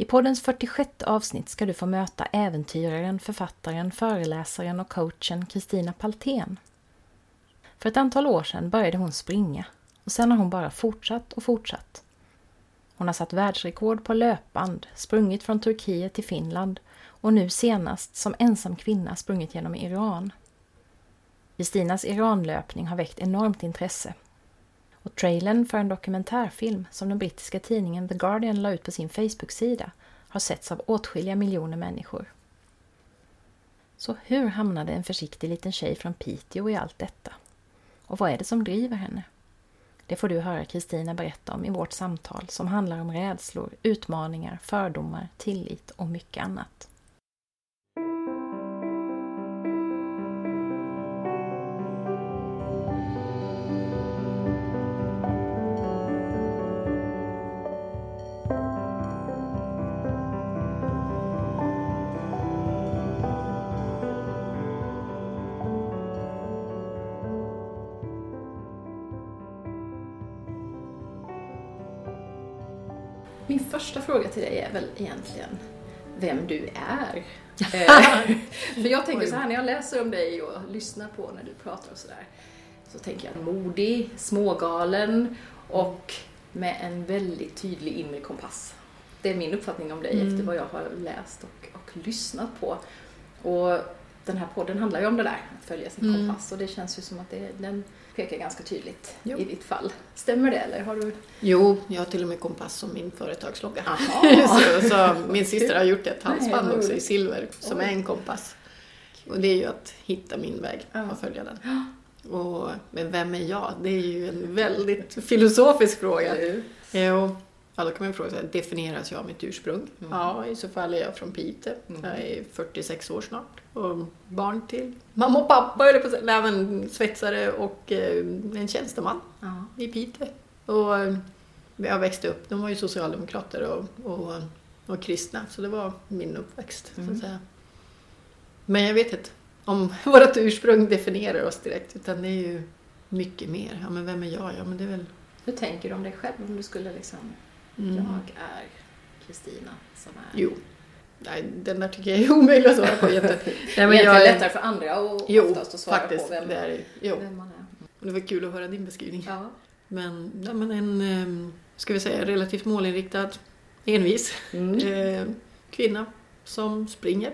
I poddens 46 avsnitt ska du få möta äventyraren, författaren, föreläsaren och coachen Kristina Paltén. För ett antal år sedan började hon springa och sen har hon bara fortsatt och fortsatt. Hon har satt världsrekord på löpband, sprungit från Turkiet till Finland och nu senast som ensam kvinna sprungit genom Iran. Kristinas Iranlöpning har väckt enormt intresse och trailern för en dokumentärfilm som den brittiska tidningen The Guardian la ut på sin Facebook-sida har setts av åtskilliga miljoner människor. Så hur hamnade en försiktig liten tjej från Piteå i allt detta? Och vad är det som driver henne? Det får du höra Kristina berätta om i vårt samtal som handlar om rädslor, utmaningar, fördomar, tillit och mycket annat. Första fråga till dig är väl egentligen vem du är. Eh, För jag tänker så här när jag läser om dig och lyssnar på när du pratar och sådär. Så tänker jag modig, smågalen och med en väldigt tydlig inre kompass. Det är min uppfattning om dig Mm. efter vad jag har läst och, och lyssnat på. Och den här podden handlar ju om det där, att följa sin Mm. kompass. Och det känns ju som att det, den pekar ganska tydligt Jo. i ditt fall. Stämmer det eller har du? Jo, jag har till och med kompass som min företagslogga. Så, så min syster har gjort ett halsband vad också i silver som Oj. är en kompass. Och det är ju att hitta min väg Ja. och följa den. Och, men vem är jag? Det är ju en väldigt filosofisk fråga. Jo, ja, då kan man fråga sig, definieras jag av mitt ursprung? Mm. Ja, i så fall är jag från Piteå. Mm. Jag är 46 år snart. Och barn till mamma och pappa, eller på. Nej, men svetsare och eh, en tjänsteman Ja. i Piteå. Och eh, jag växte upp, de var ju socialdemokrater och, och, och kristna, så det var min uppväxt. Så Mm. att säga. Men jag vet inte om vårt ursprung definierar oss direkt, utan det är ju mycket mer. Ja, men vem är jag? Ja, men det är väl... Hur tänker du om dig själv om du skulle liksom, Mm. jag är Kristina som är... Jo. Nej, den där tycker jag är omöjlig att svara på. Jätte... Nej, men Egentligen jag lättare för andra och Jo, oftast att svara faktiskt. på vem, det är, jo. vem man är. Det var kul att höra din beskrivning. Ja. Men, ja, men en, eh, ska vi säga, relativt målinriktad, envis Mm. eh, kvinna som springer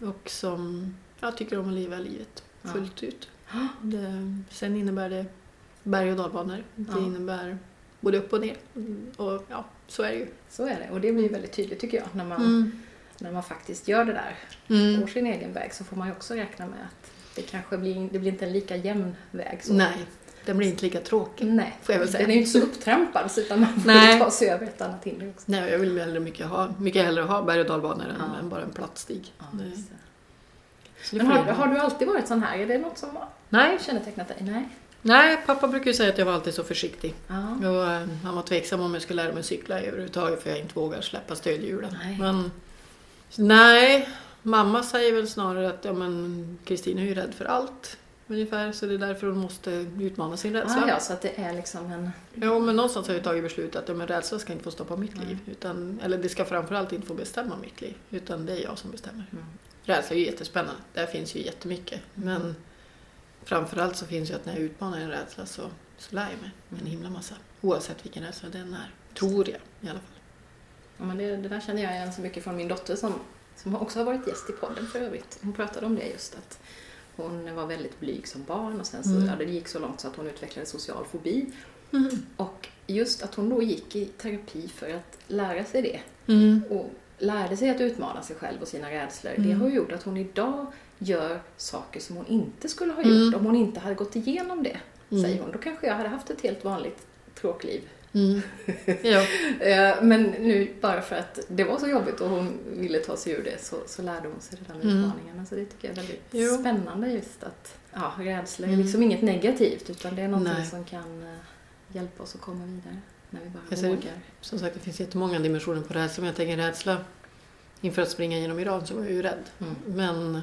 och som ja, tycker om att leva livet Ja. fullt ut. Det, sen innebär det berg och dalbanor. Det Ja. innebär både upp och ner. Och ja, så är det ju. Så är det och det blir väldigt tydligt tycker jag när man, Mm. När man faktiskt gör det där, Mm. går sin egen väg så får man ju också räkna med att det kanske blir, det blir inte en lika jämn väg. Så. Nej, den blir inte lika tråkig. Nej, Får jag väl säga. den är ju inte så upptrampad så utan man får Nej. ta sig över ett annat hinder också. Nej, jag vill hellre mycket, ha, mycket hellre ha berg och dalbanor än, Ja. än bara en platt stig. Ja, det Men har, har du alltid varit sån här? Är det något som Nej, kännetecknat dig? Nej. nej, pappa brukar ju säga att jag var alltid så försiktig. Ja. Och, eh, han var tveksam om jag skulle lära mig cykla överhuvudtaget för jag inte vågar släppa stödhjulen. Nej. Men nej, mamma säger väl snarare att ja, men Kristina är ju rädd för allt. Ungefär, så det är därför hon måste utmana sin rädsla. Ah, ja, så att det är liksom en... Jo, men någonstans har jag tagit beslutet att ja, men rädsla ska inte få stoppa mitt Nej. liv. Utan, eller det ska framförallt inte få bestämma mitt liv. Utan det är jag som bestämmer. Mm. Rädsla är ju jättespännande. Där finns ju jättemycket. Men framförallt så finns ju att när jag utmanar en rädsla så, så lär jag mig en Mm. himla massa. Oavsett vilken rädsla den är. Tror jag i alla fall. Ja, men det, det där känner jag igen så mycket från min dotter som, som också har varit gäst i podden för övrigt. Hon pratade om det just att hon var väldigt blyg som barn och sen så Mm. ja, det gick så långt så att hon utvecklade social fobi. Mm. Och just att hon då gick i terapi för att lära sig det Mm. och lärde sig att utmana sig själv och sina rädslor. Det Mm. har gjort att hon idag gör saker som hon inte skulle ha Mm. gjort om hon inte hade gått igenom det, Mm. säger hon. Då kanske jag hade haft ett helt vanligt tråkliv Mm. Ja. Eh, Men nu bara för att det var så jobbigt och hon ville ta sig ur det så, så lärde hon sig redan Mm. utmaningarna. Så det tycker jag är väldigt Jo. spännande just att ja, rädsla är Mm. liksom inget negativt utan det är någonting Nej. som kan eh, hjälpa oss att komma vidare när vi bara Jag ser- vågar. Som sagt, det finns jättemånga dimensioner på rädsla. Men jag tänker rädsla inför att springa genom Iran så var jag ju rädd. Mm. Men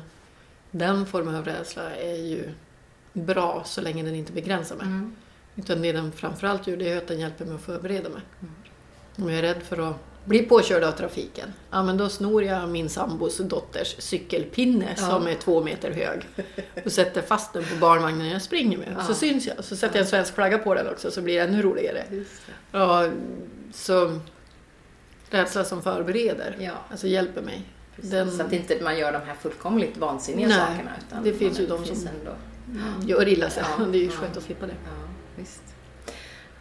den formen av rädsla är ju bra så länge den inte begränsar mig. Mm. Utan det den framförallt gör det är att den hjälper mig att förbereda mig. Mm. Om jag är rädd för att bli påkörd av trafiken, ja men då snor jag min sambos dotters cykelpinne Ja. som är två meter hög och sätter fast den på barnvagnen jag springer med. Och så Ja. syns jag. Så sätter jag en svensk flagga på den också så blir det ännu roligare. Ja, så rädsla som förbereder, Ja, alltså hjälper mig. Den- Så att inte man gör de här fullkomligt vansinniga Nej, sakerna. Utan det finns ju de som- Ändå. Gör illa sig. Ja, Det är ju ja. skönt att slippa det. Visst.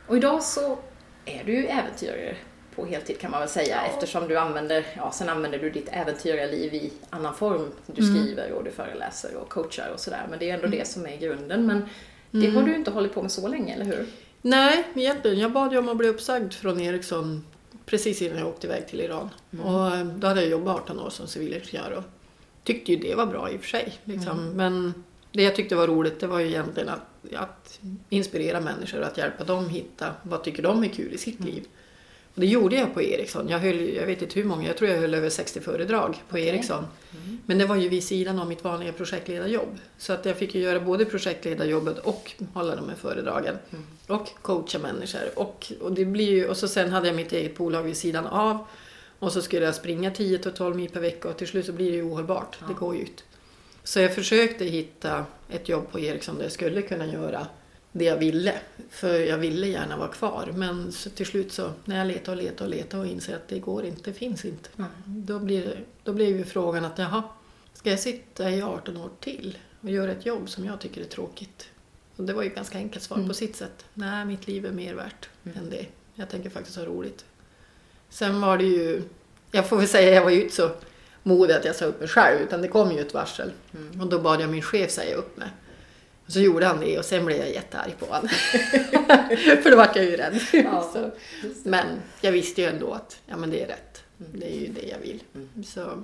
Och idag så är du ju äventyrare på heltid kan man väl säga Ja. eftersom du använder, ja sen använder du ditt äventyrarliv i annan form. Du Mm. skriver och du föreläser och coachar och sådär men det är ändå det som är grunden. Men det Mm. har du inte hållit på med så länge, eller hur? Nej, egentligen. Jag bad ju om att bli uppsagd från Ericsson precis innan jag åkte iväg till Iran. Mm. Och eh, då hade jag jobbat 18 år som civilingenjör och tyckte ju det var bra i och för sig. Liksom. Mm. Men det jag tyckte var roligt det var ju egentligen att, att inspirera människor och att hjälpa dem hitta vad tycker de är kul i sitt Mm. liv. Och det gjorde jag på Ericsson. Jag höll, jag vet inte hur många, jag tror jag höll över 60 föredrag på Okej. Ericsson. Mm. Men det var ju vid sidan av mitt vanliga projektledarjobb. Så att jag fick ju göra både projektledarjobbet och hålla de här föredragen. Mm. Och coacha människor. Och, och, det blir ju, och så sen hade jag mitt eget bolag vid sidan av. Och så skulle jag springa 10-12 mil per vecka och till slut så blir det ju ohållbart. Ja. Det går ju ut. Så jag försökte hitta ett jobb på Ericsson där jag skulle kunna göra det jag ville. För jag ville gärna vara kvar. Men till slut så när jag letade och letade och letade och inser att det går inte, det finns inte. Mm. Då, blir, då blev ju frågan att jaha, ska jag sitta i 18 år till och göra ett jobb som jag tycker är tråkigt? Och det var ju ett ganska enkelt svar Mm. på sitt sätt. Nej, mitt liv är mer värt Mm. än det. Jag tänker faktiskt ha roligt. Sen var det ju, jag får väl säga jag var ju inte så modig att jag sa upp mig själv utan det kom ju ett varsel. Mm. Och då bad jag min chef säga upp mig. Och så gjorde han det och sen blev jag jättearg på honom. För då vart jag ju rädd. Ja. Men jag visste ju ändå att ja, men det är rätt. Mm. Det är ju det jag vill. Mm. Så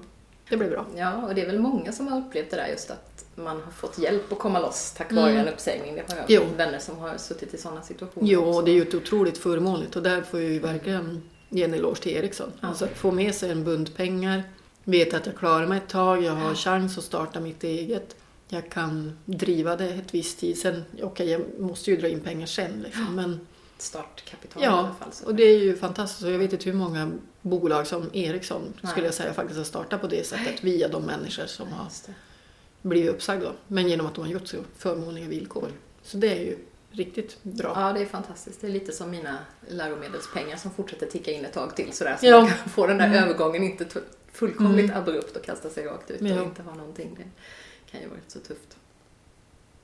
det blev bra. Ja, och det är väl många som har upplevt det där just att man har fått hjälp att komma loss tack vare Mm. en uppsägning. Det har jag Jo. vänner som har suttit i sådana situationer Jo, och det är ju ett otroligt förmånligt och där får jag ju verkligen ge en eloge till Ericsson. Ja. Alltså att få med sig en bunt pengar, veta att jag klarar mig ett tag, jag har Ja. chans att starta mitt eget. Jag kan driva det ett visst tid. Sen, okej, jag måste ju dra in pengar sen liksom, men Startkapital i Ja, alla fall. Så. och det är ju fantastiskt. Och jag vet inte hur många bolag som Ericsson Nej. skulle jag säga faktiskt har startat på det sättet via de människor som Ja, har blivit uppsagda. Men genom att de har gjort så förmånliga villkor. Så det är ju riktigt bra. Ja, det är fantastiskt. Det är lite som mina läromedelspengar som fortsätter ticka in ett tag till sådär. Så Ja. man kan få den där Mm. övergången inte fullkomligt Mm. abrupt och kasta sig rakt ut Ja. och inte ha någonting. Det kan ju vara rätt så tufft.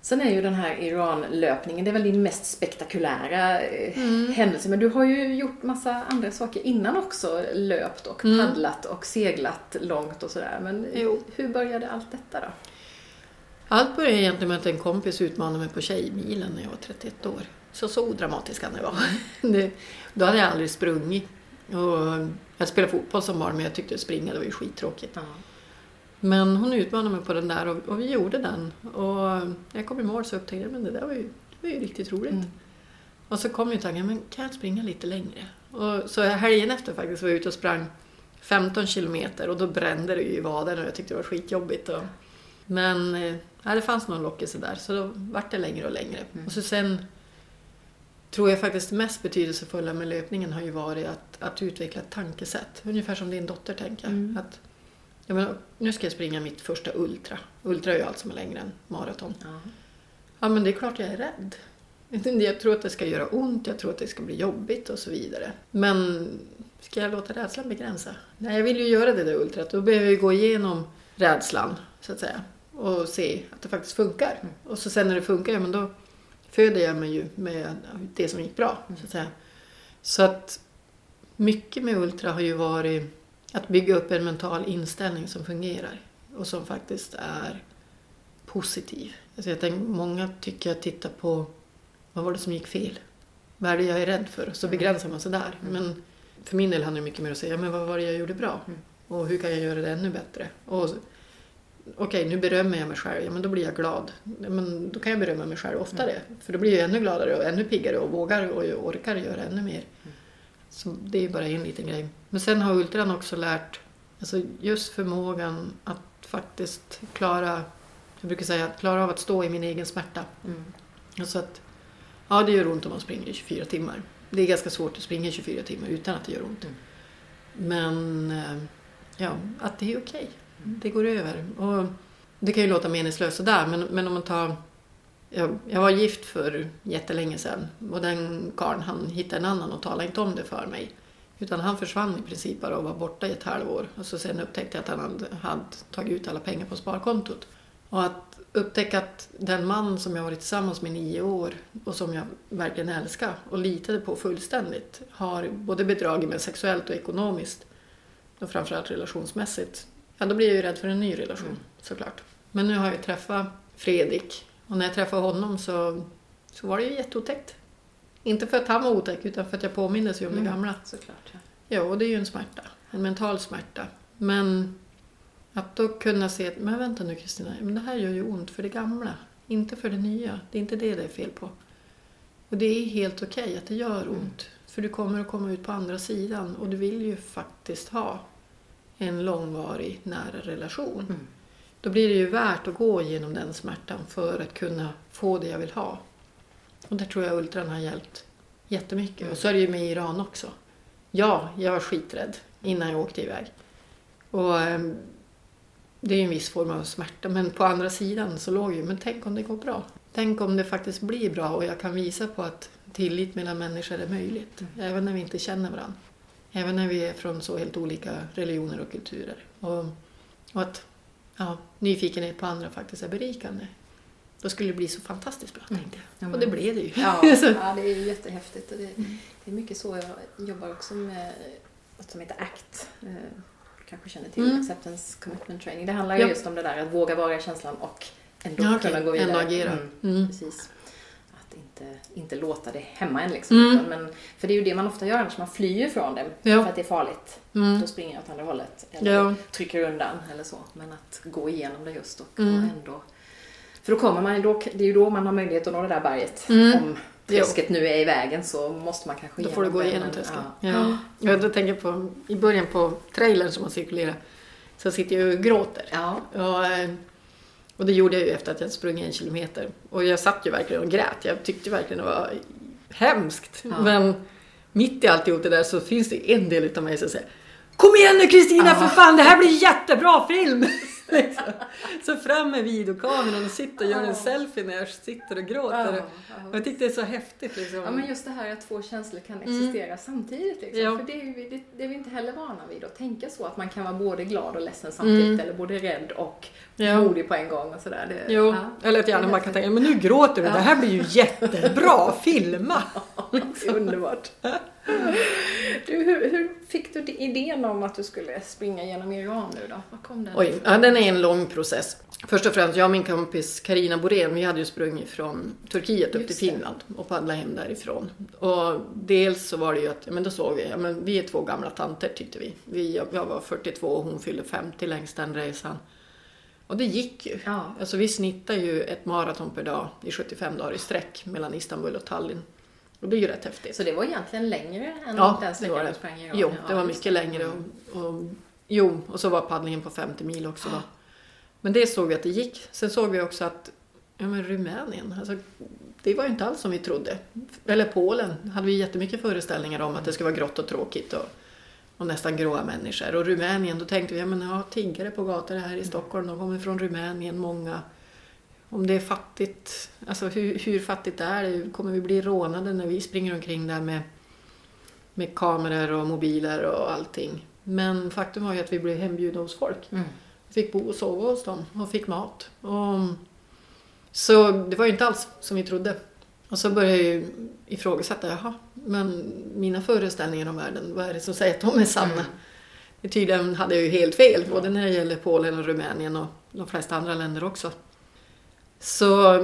Sen är ju den här Iran-löpningen, det är väl din mest spektakulära eh, Mm. händelse. Men du har ju gjort massa andra saker innan också. Löpt och Mm. paddlat och seglat långt och sådär. Men Jo. hur började allt detta då? Allt började egentligen med att en kompis utmanade mig på Tjejmilen när jag var 31 år. Så så odramatisk kan det vara. Då hade jag aldrig sprungit. Och jag spelade fotboll som barn men jag tyckte att springa det var ju skittråkigt. Ja. Men hon utmanade mig på den där och, och vi gjorde den. Och när jag kom i mål så upptäckte jag men det där var ju, det var ju riktigt roligt. Mm. Och så kom ju tanken, men kan jag springa lite längre? Och så helgen efter faktiskt var jag ute och sprang 15 kilometer och då brände det ju i vaden och jag tyckte det var skitjobbigt. Och, men eh, ja, det fanns någon lockelse där så då vart det längre och längre. Mm. Och så sen tror jag faktiskt mest betydelsefulla med löpningen har ju varit att, att utveckla ett tankesätt. Ungefär som din dotter tänker. Mm. Att, jag menar, nu ska jag springa mitt första ultra. Ultra är ju allt som är längre än maraton. Ja. Ja, men det är klart jag är rädd. Jag tror att det ska göra ont, jag tror att det ska bli jobbigt och så vidare. Men ska jag låta rädslan begränsa? Nej, jag vill ju göra det där ultrat. Då behöver jag gå igenom rädslan, så att säga. Och se att det faktiskt funkar. Mm. Och så sen när det funkar, ja, men då föder jag mig ju med det som gick bra, så att säga. Så att mycket med ultra har ju varit att bygga upp en mental inställning som fungerar. Och som faktiskt är positiv. Alltså jag tänker, många tycker jag tittar på vad var det som gick fel? Vad är det jag är rädd för? Så begränsar man sig där. Men för min del handlar det mycket mer om att säga, men vad var det jag gjorde bra? Och hur kan jag göra det ännu bättre? Och Okej, nu berömmer jag mig själv. Ja, men då blir jag glad. Men då kan jag berömma mig själv oftare. För då blir jag ännu gladare och ännu piggare och vågar och orkar göra ännu mer. Så det är bara en liten grej. Men sen har ultran också lärt, alltså just förmågan att faktiskt klara, jag brukar säga, att klara av att stå i min egen smärta. Mm. Alltså att, ja det gör ont om man springer i 24 timmar. Det är ganska svårt att springa i 24 timmar utan att det gör ont. Mm. Men eh, ja, att det är okej. Det går över. Och det kan ju låta meningslöst sådär, men, men om man tar... Jag, jag var gift för jättelänge sedan och den karln han hittade en annan och talade inte om det för mig. Utan han försvann i princip bara och var borta i ett halvår. Och så sen upptäckte jag att han hade, hade tagit ut alla pengar på sparkontot. Och att upptäcka att den man som jag varit tillsammans med i nio år och som jag verkligen älskar och litade på fullständigt har både bedragit mig sexuellt och ekonomiskt och framförallt relationsmässigt. Ja, då blir jag ju rädd för en ny relation såklart. Men nu har jag träffat Fredrik och när jag träffade honom så, så var det ju jätteotäckt. Inte för att han var otäck utan för att jag påmindes ju om det gamla. Såklart. Ja. Ja, och det är ju en smärta. En mental smärta. Men att då kunna se att, men vänta nu Kristina, men det här gör ju ont för det gamla. Inte för det nya. Det är inte det det är fel på. Och det är helt okej att det gör ont. För du kommer att komma ut på andra sidan och du vill ju faktiskt ha en långvarig nära relation. Mm. Då blir det ju värt att gå igenom den smärtan för att kunna få det jag vill ha. Och där tror jag ultran har hjälpt jättemycket. Och så är det ju med Iran också. Ja, jag var skiträdd innan jag åkte iväg. Och ehm, det är ju en viss form av smärta. Men på andra sidan så låg ju, men tänk om det går bra. Tänk om det faktiskt blir bra och jag kan visa på att tillit mellan människor är möjligt. Även när vi inte känner varandra. Även när vi är från så helt olika religioner och kulturer. Och, och att ja, nyfikenhet på andra faktiskt är berikande. Då skulle det bli så fantastiskt bra, tänkte jag. Och det blev det ju. Ja, ja, det är ju jättehäftigt. Och det, det är mycket så jag jobbar också med något som heter ACT. Eh, Du kanske känner till Mm. Acceptance Commitment Training. Det handlar ju Ja. just om det där att våga vara i känslan och ändå Ja, okej. kunna gå vidare. Ändå agera. Mm, Mm. Precis. Inte, inte låta det hämma en liksom. Mm. Men, för det är ju det man ofta gör annars, man flyr från det. Ja. För att det är farligt. Mm. Då springer jag åt andra hållet. Eller Ja. trycker undan eller så. Men att gå igenom det just och, Mm. och ändå... För då kommer man, då, det är ju då man har möjlighet att nå det där berget. Mm. Om träsket nu är i vägen så måste man kanske Då får du gå igenom tröskeln. Ja. Ja. Ja, då tänker jag på, i början på trailern som har cirkulerat, så sitter jag och gråter. Ja. Och, eh, och det gjorde jag ju efter att jag sprungit en kilometer. Och jag satt ju verkligen och grät. Jag tyckte verkligen det var hemskt. Ja. Men mitt i alltihop det där så finns det en del utav mig som säger Kom igen nu Kristina Ja. för fan, det här blir jättebra film! Liksom. Så fram med videokameran och sitter och gör en selfie när jag sitter och gråter. Och jag tyckte det är så häftigt liksom. Ja men just det här att två känslor kan existera samtidigt. Liksom. Ja. För det är, vi, det, det är vi inte heller vana vid att tänka så. Att man kan vara både glad och ledsen samtidigt. Mm. Eller både rädd och Ja. modig på en gång. Och sådär. Det, Jo, ja. eller att gärna man kan tänka, men nu gråter du, det här blir ju jättebra, filma! Är underbart. Du, hur, hur fick du idén om att du skulle springa genom Iran nu då? Var kom den? Oj, ja, den är en lång process. Först och främst, jag och min kompis Karina Borén, vi hade ju sprungit från Turkiet upp till. Finland och paddlat hem därifrån. Och dels så var det ju att, men då såg vi, ja, men vi är två gamla tanter tyckte vi. vi jag, jag var 42 och hon fyllde 50 längs den resan. Och det gick ju. Ja. Alltså vi snittar ju ett maraton per dag i 75 dagar i sträck mellan Istanbul och Tallinn. Och det är ju rätt häftigt. Så det var egentligen längre än Ja, den sträckan du det. sprang Iran? Jo, Ja, det var mycket längre. Och, och, jo, och så var paddlingen på 50 mil också. Då. Men det såg vi att det gick. Sen såg vi också att ja, men Rumänien, alltså, det var ju inte alls som vi trodde. Eller Polen hade vi jättemycket föreställningar om att det skulle vara grått och tråkigt och, och nästan gråa människor. Och Rumänien, då tänkte vi, ja men ja, tiggare på gator här i Stockholm, de kommer från Rumänien, många. Om det är fattigt, alltså hur, hur fattigt är det? Kommer vi bli rånade när vi springer omkring där med, med kameror och mobiler och allting? Men faktum var ju att vi blev hembjudna hos folk. Mm. Fick bo och sova hos dem och fick mat. Och, så det var ju inte alls som vi trodde. Och så började jag ju ifrågasätta, jaha, men mina föreställningar om världen, vad är det som säger att de är sanna? Mm. Det Tydligen hade jag ju helt fel, både när det gäller Polen och Rumänien och de flesta andra länder också. Så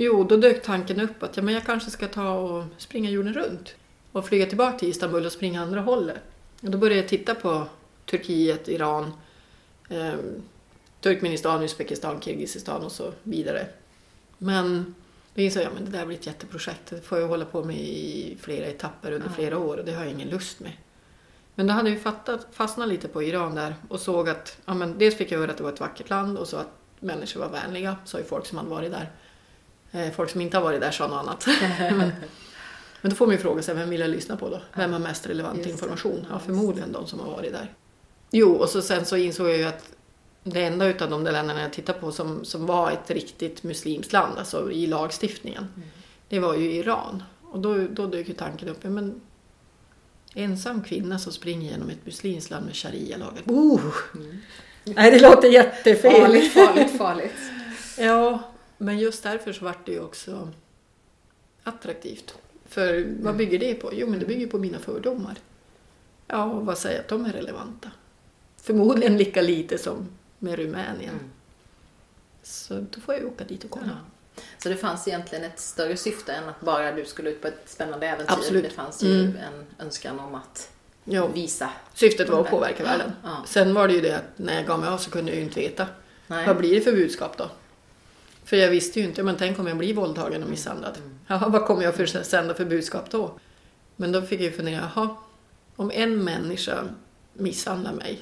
Jo, då dök tanken upp att ja, men jag kanske ska ta och springa jorden runt och flyga tillbaka till Istanbul och springa andra hållet. Och då började jag titta på Turkiet, Iran, eh, Turkmenistan, Uzbekistan, Kirgizistan och så vidare. Men då insåg jag att det där blir ett jätteprojekt. Det får jag hålla på med i flera etapper under Ja. flera år och det har jag ingen lust med. Men då hade vi fattat, fastnat lite på Iran där och såg att, ja, men dels fick jag höra att det var ett vackert land och så att människor var vänliga, sa ju folk som hade varit där. Eh, folk som inte har varit där sa något annat. men, men då får man ju fråga sig, vem vill jag lyssna på då? Vem har mest relevant information? Ja, förmodligen de som har varit där. Jo, och så sen så insåg jag ju att det enda utav de där länderna jag tittade på som, som var ett riktigt muslimskt land, alltså i lagstiftningen, Mm. det var ju Iran. Och då, då dök ju tanken upp, ja, men ensam kvinna som springer genom ett muslimskt land med sharia-lagar. Oh! Nej, det låter jättefel. Farligt, farligt, farligt. Ja, men just därför så vart det ju också attraktivt. För vad bygger det på? Jo, men det bygger på mina fördomar. Ja, och vad säger att de är relevanta? Förmodligen lika lite som med Rumänien. Mm. Så då får jag åka dit och kolla. Ja. Så det fanns egentligen ett större syfte än att bara du skulle ut på ett spännande äventyr. Absolut. Det fanns ju Mm. en önskan om att Ja, visa. syftet var att påverka världen. Ja. Sen var det ju det att när jag gav mig av så kunde jag ju inte veta. Nej. Vad blir det för budskap då? För jag visste ju inte, men tänk om jag blir våldtagen och misshandlad. Ja, vad kommer jag för sända för budskap då? Men då fick jag ju fundera, jaha, om en människa misshandlar mig,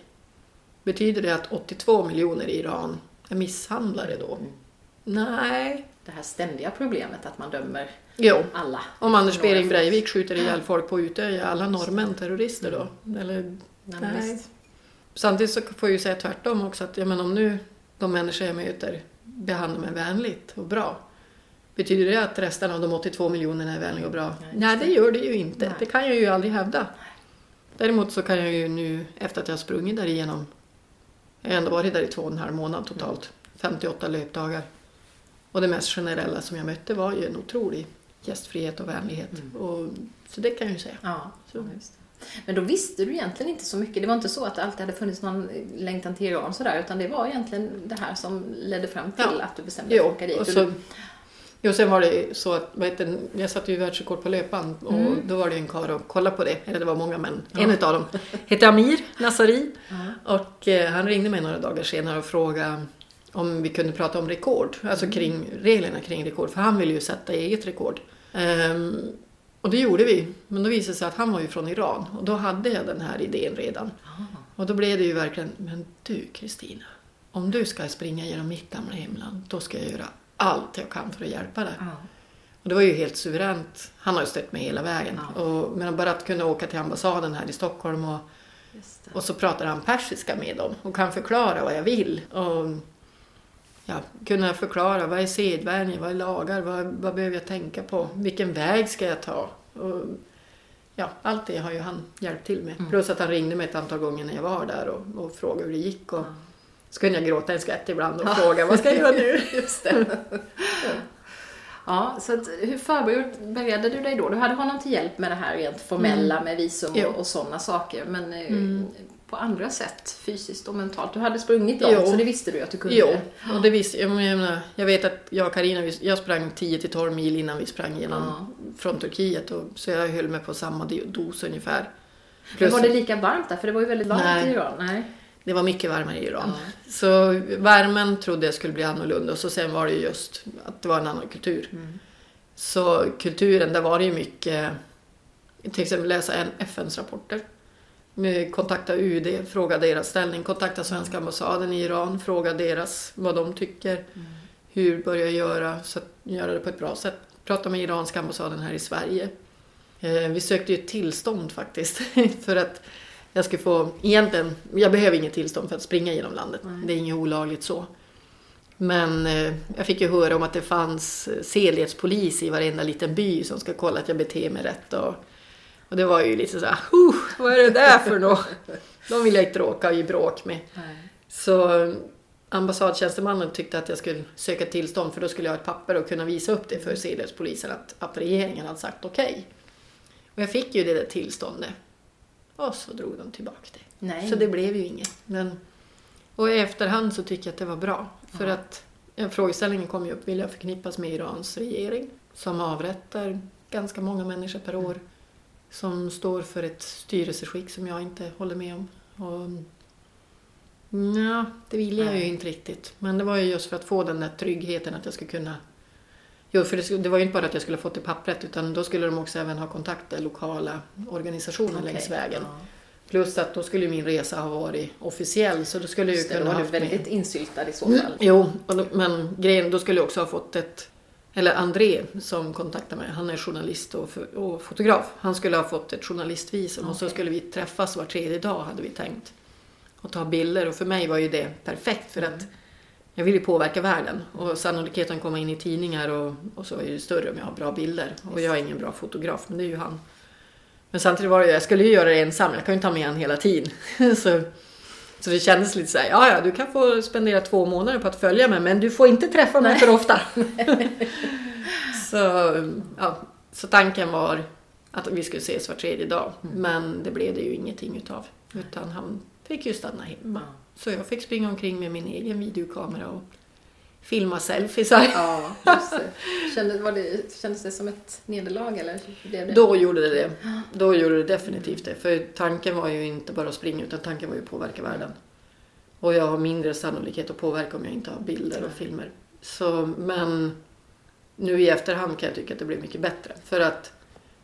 betyder det att 82 miljoner i Iran är misshandlare då? Mm. Nej. Det här ständiga problemet att man dömer Jo, alla. om Anders Behring. Breivik skjuter ihjäl folk på Utöja, är alla norrmän terrorister då? Eller Nej, Nej. Samtidigt så får jag ju säga tvärtom också att ja, men om nu de människor jag möter behandlar mig vänligt och bra. Betyder det att resten av de 82 miljonerna är vänliga och bra? Nej, Nej, det gör det ju inte. Nej. Det kan jag ju aldrig hävda. Däremot så kan jag ju nu, efter att jag har sprungit där igenom, jag har ändå varit där i två och en halv månad totalt, 58 löpdagar. Och det mest generella som jag mötte var ju en otrolig gästfrihet och vänlighet. Och, så det kan jag ju säga. Ja, Så. Men då visste du egentligen inte så mycket. Det var inte så att det alltid hade funnits någon längtan till Iran sådär, utan det var egentligen det här som ledde fram till Ja. att du bestämde dig för att åka dit. och så, du- jo, sen var det så att heter, det, jag satte ju världsrekord på löpband och Mm. då var det en karl och kollade på det. Eller det var många men Ja. en utav dem hette Amir Nassari Ja. och eh, han ringde mig några dagar senare och frågade om vi kunde prata om rekord, Mm. alltså kring reglerna kring rekord, för han ville ju sätta eget rekord. Ehm, och det gjorde vi, men då visade det sig att han var ju från Iran och då hade jag den här idén redan. Ah. Och då blev det ju verkligen, men du Kristina, om du ska springa genom mitt gamla hemland, då ska jag göra allt jag kan för att hjälpa dig. Ja. Och det var ju helt suveränt. Han har ju stött mig hela vägen. Ja. Och, men bara att kunna åka till ambassaden här i Stockholm och, och så pratar han persiska med dem och kan förklara vad jag vill. Och ja, kunna förklara vad är sedvänjor, vad är lagar, vad, vad behöver jag tänka på, vilken väg ska jag ta? Och, ja, allt det har ju han hjälpt till med. Mm. Plus att han ringde mig ett antal gånger när jag var där och, och frågade hur det gick. Och. Så kunde jag gråta en skvätt ibland och Ja. fråga vad ska jag göra nu? Just det. Ja, så att, hur förberedde du dig då? Du hade honom till hjälp med det här rent formella med visum och, och sådana saker. Men eh, Mm. På andra sätt, fysiskt och mentalt. Du hade sprungit långt, Jo. så det visste du att du kunde. Jo, och det visste jag. men menar, jag vet att jag och Carina, jag sprang 10-12 mil innan vi sprang genom, Ja. från Turkiet. Och, så jag höll mig på samma dos ungefär. Men Plus, var det lika varmt där? För det var ju väldigt varmt Nej. i Iran. Nej. det var mycket varmare i Iran. Ja. Så värmen trodde jag skulle bli annorlunda. Och så sen var det ju just att det var en annan kultur. Mm. Så kulturen, där var det ju mycket, till exempel läsa FNs rapporter. Kontakta UD, fråga deras ställning. Kontakta svenska ambassaden i Iran, fråga deras vad de tycker. Mm. Hur börja göra så att göra det på ett bra sätt. Prata med iranska ambassaden här i Sverige. Eh, vi sökte ju ett tillstånd faktiskt för att jag skulle få, egentligen, jag behöver inget tillstånd för att springa genom landet. Nej. Det är inget olagligt så. Men eh, jag fick ju höra om att det fanns eh, sedlighetspolis i varenda liten by som ska kolla att jag beter mig rätt. Och, och det var ju lite så här, "Huh, vad är det där för något? De vill jag inte råka i bråk med. Nej. Så eh, ambassadtjänstemannen tyckte att jag skulle söka tillstånd för då skulle jag ha ett papper och kunna visa upp det för sedlighetspolisen att, att regeringen hade sagt okej. Och jag fick ju det där tillståndet. Och så drog de tillbaka det. Nej. Så det blev ju inget. Men, och i efterhand så tycker jag att det var bra. För Ja. att ja, frågeställningen kom ju upp, vill jag förknippas med Irans regering som avrättar ganska många människor per år som står för ett styrelseskick som jag inte håller med om. Och, ja, det vill jag ju inte riktigt. Men det var ju just för att få den där tryggheten att jag skulle kunna Jo, för det, det var ju inte bara att jag skulle fått det pappret utan då skulle de också även ha kontakter lokala organisationer Okej. längs vägen. Ja. Plus att då skulle min resa ha varit officiell så då skulle jag ju kunna du haft med- väldigt insyltad i så Mm, fall. Jo, då- men grejen, då skulle jag också ha fått ett... Eller André som kontaktade mig, han är journalist och, och fotograf. Han skulle ha fått ett journalistvisum och så skulle vi träffas var tredje dag hade vi tänkt. Och ta bilder och för mig var ju det perfekt för att jag vill ju påverka världen och sannolikheten att komma in i tidningar och, och så är ju större om jag har bra bilder. Och jag är ingen bra fotograf men det är ju han. Men samtidigt var det ju, jag skulle ju göra det ensam, jag kan ju inte ha med han hela tiden. så, så det kändes lite så här, ja ja du kan få spendera två månader på att följa mig men du får inte träffa mig för ofta. så, ja, så tanken var att vi skulle ses var tredje dag. Men det blev det ju ingenting utav. Utan han fick ju stanna hemma. Så jag fick springa omkring med min egen videokamera och filma selfiesar. Ja, just det. Kändes, var det. kändes det som ett nederlag eller blev det? Då gjorde det det. Då gjorde det definitivt det. För tanken var ju inte bara att springa utan tanken var ju att påverka världen. Och jag har mindre sannolikhet att påverka om jag inte har bilder och filmer. Så, men nu i efterhand kan jag tycka att det blev mycket bättre. För att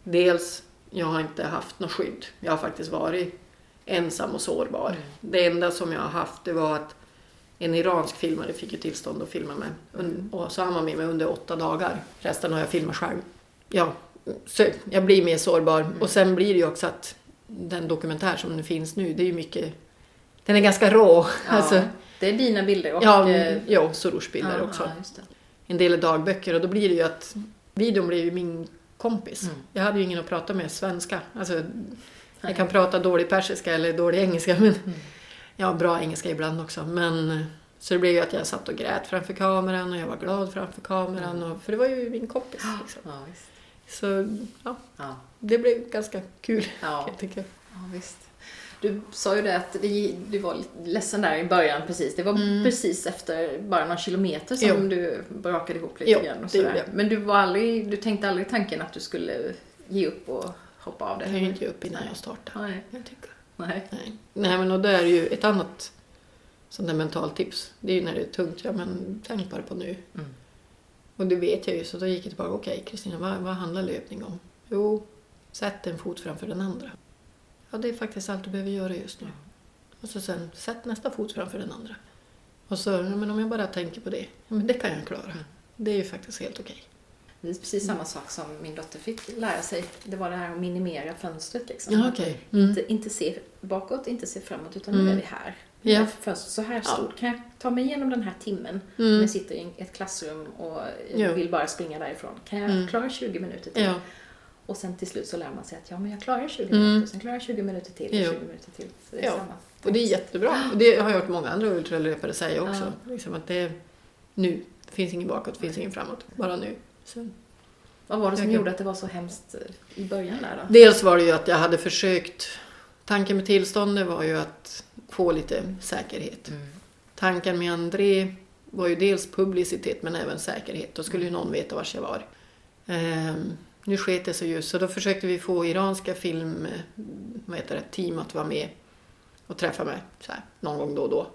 dels, jag har inte haft något skydd. Jag har faktiskt varit ensam och sårbar. Det enda som jag har haft det var att en iransk filmare fick ju tillstånd att filma mig. Un- Och så har man med mig under åtta dagar. Resten har jag filmat själv. Ja, så jag blir mer sårbar. Och sen blir det ju också att den dokumentär som nu finns nu, det är ju mycket... Den är ganska rå. Ja, Alltså, det är dina bilder och... ja, eh, ja Soros-bilder ja, också. Ja. En del är dagböcker och då blir det ju att videon blir ju min kompis. Mm. Jag hade ju ingen att prata med svenska. Alltså, jag kan prata dålig persiska eller dålig engelska. Men Mm. Jag har bra engelska ibland också. Men, så det blev ju att jag satt och grät framför kameran och jag var glad framför kameran. Och, för det var ju min kompis. Liksom. Ja. Så ja, Ja. det blev ganska kul. Ja. jag tycka. Ja, visst. Du sa ju det att du var ledsen där i början precis. Det var Mm. precis efter bara några kilometer som Jo. du brakade ihop lite Jo, grann. Och sådär. Men du, var aldrig, du tänkte aldrig tanken att du skulle ge upp och hoppa av det? Jag kan ju inte ge upp innan jag startar. Nej. Jag tycker. Nej. Nej. Nej, men och det är ju ett annat sånt där mentalt tips. Det är ju när det är tungt. Ja, men tänk bara på nu. Mm. Och det vet jag ju, så då gick jag tillbaka. Okej, Kristina, vad, vad handlar löpning om? Jo, sätt en fot framför den andra. Ja, det är faktiskt allt du behöver göra just nu. Och så sen, sätt nästa fot framför den andra. Och så, ja, men om jag bara tänker på det, ja, men det kan jag klara. Det är ju faktiskt helt okej. Det är precis samma sak som min dotter fick lära sig. Det var det här att minimera fönstret. Liksom. Ja, okej. Mm. Inte, inte se bakåt, inte se framåt, utan nu Mm. är vi här. Ja. Ett Fönster så här Ja. stort. Kan jag ta mig igenom den här timmen när Mm. jag sitter i ett klassrum och Ja. vill bara springa därifrån? Kan jag Mm. klara 20 minuter till? Ja, Och sen till slut så lär man sig att ja, men jag klarar 20 Mm. minuter, sen klarar jag 20 minuter till, Ja. 20 minuter till. Så det är samma. och det är jättebra. Och det har jag hört många andra ultralöpare säga också. Liksom att det är nu. Det finns ingen bakåt, det finns ingen framåt. Bara nu. Så. Vad var det som Jag kan- gjorde att det var så hemskt eh, i början där då? Dels var det ju att jag hade försökt... Tanken med tillståndet var ju att få lite säkerhet. Mm. Tanken med André var ju dels publicitet men även säkerhet. Då skulle ju någon veta var jag var. Ehm, nu sket det sig ju så då försökte vi få iranska film, vad heter det, team att vara med och träffa mig så här, någon gång då och då.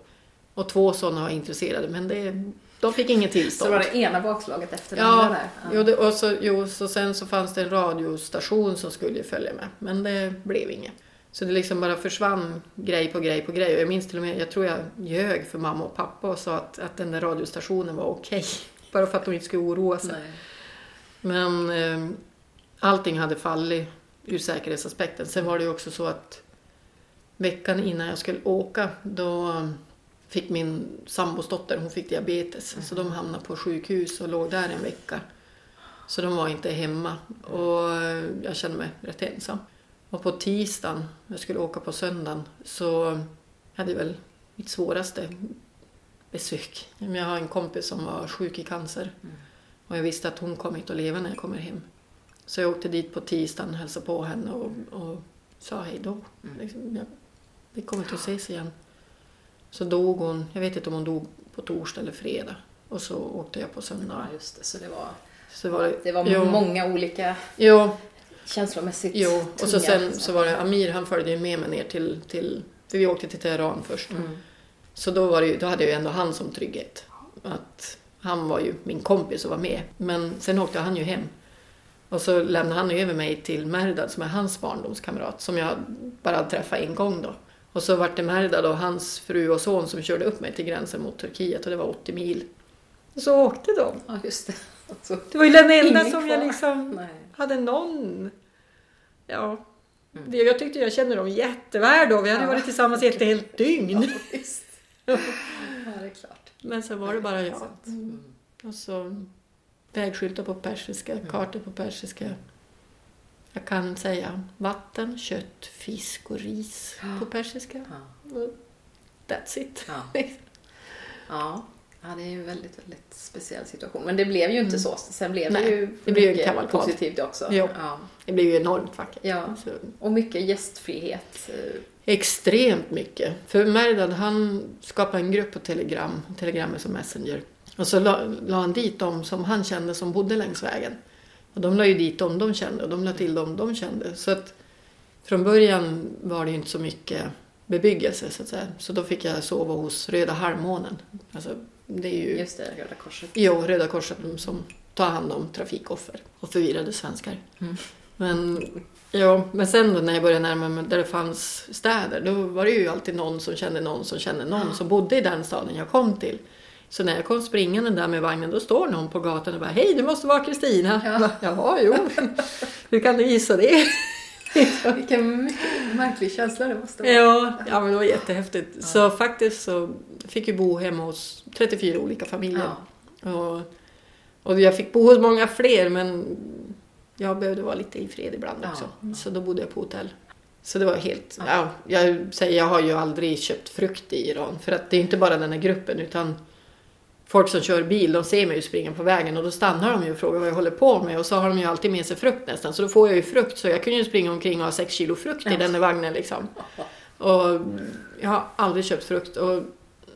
Och två sådana var intresserade men det, de fick inget tillstånd. Så var det ena bakslaget efter det Ja, andra där? Jo, det, och så, jo, så sen så fanns det en radiostation som skulle följa med, men det blev inget. Så det liksom bara försvann grej på grej på grej. Och jag minns till och med, jag tror jag ljög för mamma och pappa och sa att, att den där radiostationen var okej. Bara för att de inte skulle oroa sig. Nej. Men eh, allting hade fallit ur säkerhetsaspekten. Sen var det ju också så att veckan innan jag skulle åka då fick min sambos dotter, hon fick diabetes. Så de hamnade på sjukhus och låg där en vecka. Så de var inte hemma och jag kände mig rätt ensam. Och på tisdagen, jag skulle åka på söndagen, så hade jag väl mitt svåraste besök. Jag har en kompis som var sjuk i cancer. Och jag visste att hon kommer inte att leva när jag kommer hem. Så jag åkte dit på tisdagen, hälsade på henne och, och sa hej då. Liksom, jag, vi kommer inte att ses igen. Så dog hon, jag vet inte om hon dog på torsdag eller fredag. och så åkte jag på söndagen. Ja, just det. Så det var, Så var det, var jo, många olika Jo, känslomässigt jo. och så tunga, sen liksom. så var det Amir, han följde ju med mig ner till, till för vi åkte till Teheran först. Mm. Så då, var det då hade jag ju ändå han som trygghet. Att han var ju min kompis och var med. Men sen åkte han ju hem. Och så lämnade han över mig till Merdad som är hans barndomskamrat. Som jag bara träffat en gång då. Och så var det Merdad och hans fru och son som körde upp mig till gränsen mot Turkiet och det var 80 mil. Och så åkte de. Ja, just det. Alltså, Det var ju den enda som jag kvar. liksom nej. hade någon... Ja. Mm. Det- Jag tyckte jag kände dem jätteväl då. Vi hade Ja. varit tillsammans i ett helt dygn. Ja. Ja, det är klart. Men sen var det bara jag. Mm. Och så vägskyltar på persiska, Mm. kartor på persiska. Jag kan säga vatten, kött, fisk och ris på persiska. That's it. Ja. Ja. det är ju en väldigt, väldigt speciell situation. Men det blev ju inte så. Sen blev det Nej, ju det blev ju en mycket kavalkad. positivt också. Jo. Ja. Det blev ju enormt vackert. Ja. Så, Och mycket gästfrihet. eh, extremt mycket. För Merdad han skapade en grupp på Telegram, Telegram är som Messenger. Och så la, la han dit de som han kände som bodde längs vägen. Och de la ju dit dem de kände och de la till dem de kände. Så att från början var det ju inte så mycket bebyggelse så att säga. Så då fick jag sova hos Röda halvmånen. Alltså, det är ju Just det, Röda Korset. Jo, Röda Korset som tar hand om trafikoffer och förvirrade svenskar. Mm. Men, ja, men sen då när jag började närma mig där det fanns städer, då var det ju alltid någon som kände någon som kände någon som bodde i den staden jag kom till. Så när jag kom springande där med vagnen, då står någon på gatan och bara Hej, det måste vara Kristina. Ja. Jaha, jo. Hur kan du gissa det? Vilken mycket märklig känsla det måste vara. Ja, ja men det var jättehäftigt. Så faktiskt så fick jag bo hemma hos 34 olika familjer. Ja. Och, och jag fick bo hos många fler men jag behövde vara lite i fred ibland Ja, också. ja. Så då bodde jag på hotell. Så det var helt... Ja. Ja. jag säger, jag har ju aldrig köpt frukt i Iran. För att det är inte bara den här gruppen utan folk som kör bil, de ser mig ju springa på vägen och då stannar de ju och frågar vad jag håller på med och så har de ju alltid med sig frukt nästan. Så då får jag ju frukt så jag kunde ju springa omkring och ha sex kilo frukt i den här vagnen liksom. Och jag har aldrig köpt frukt och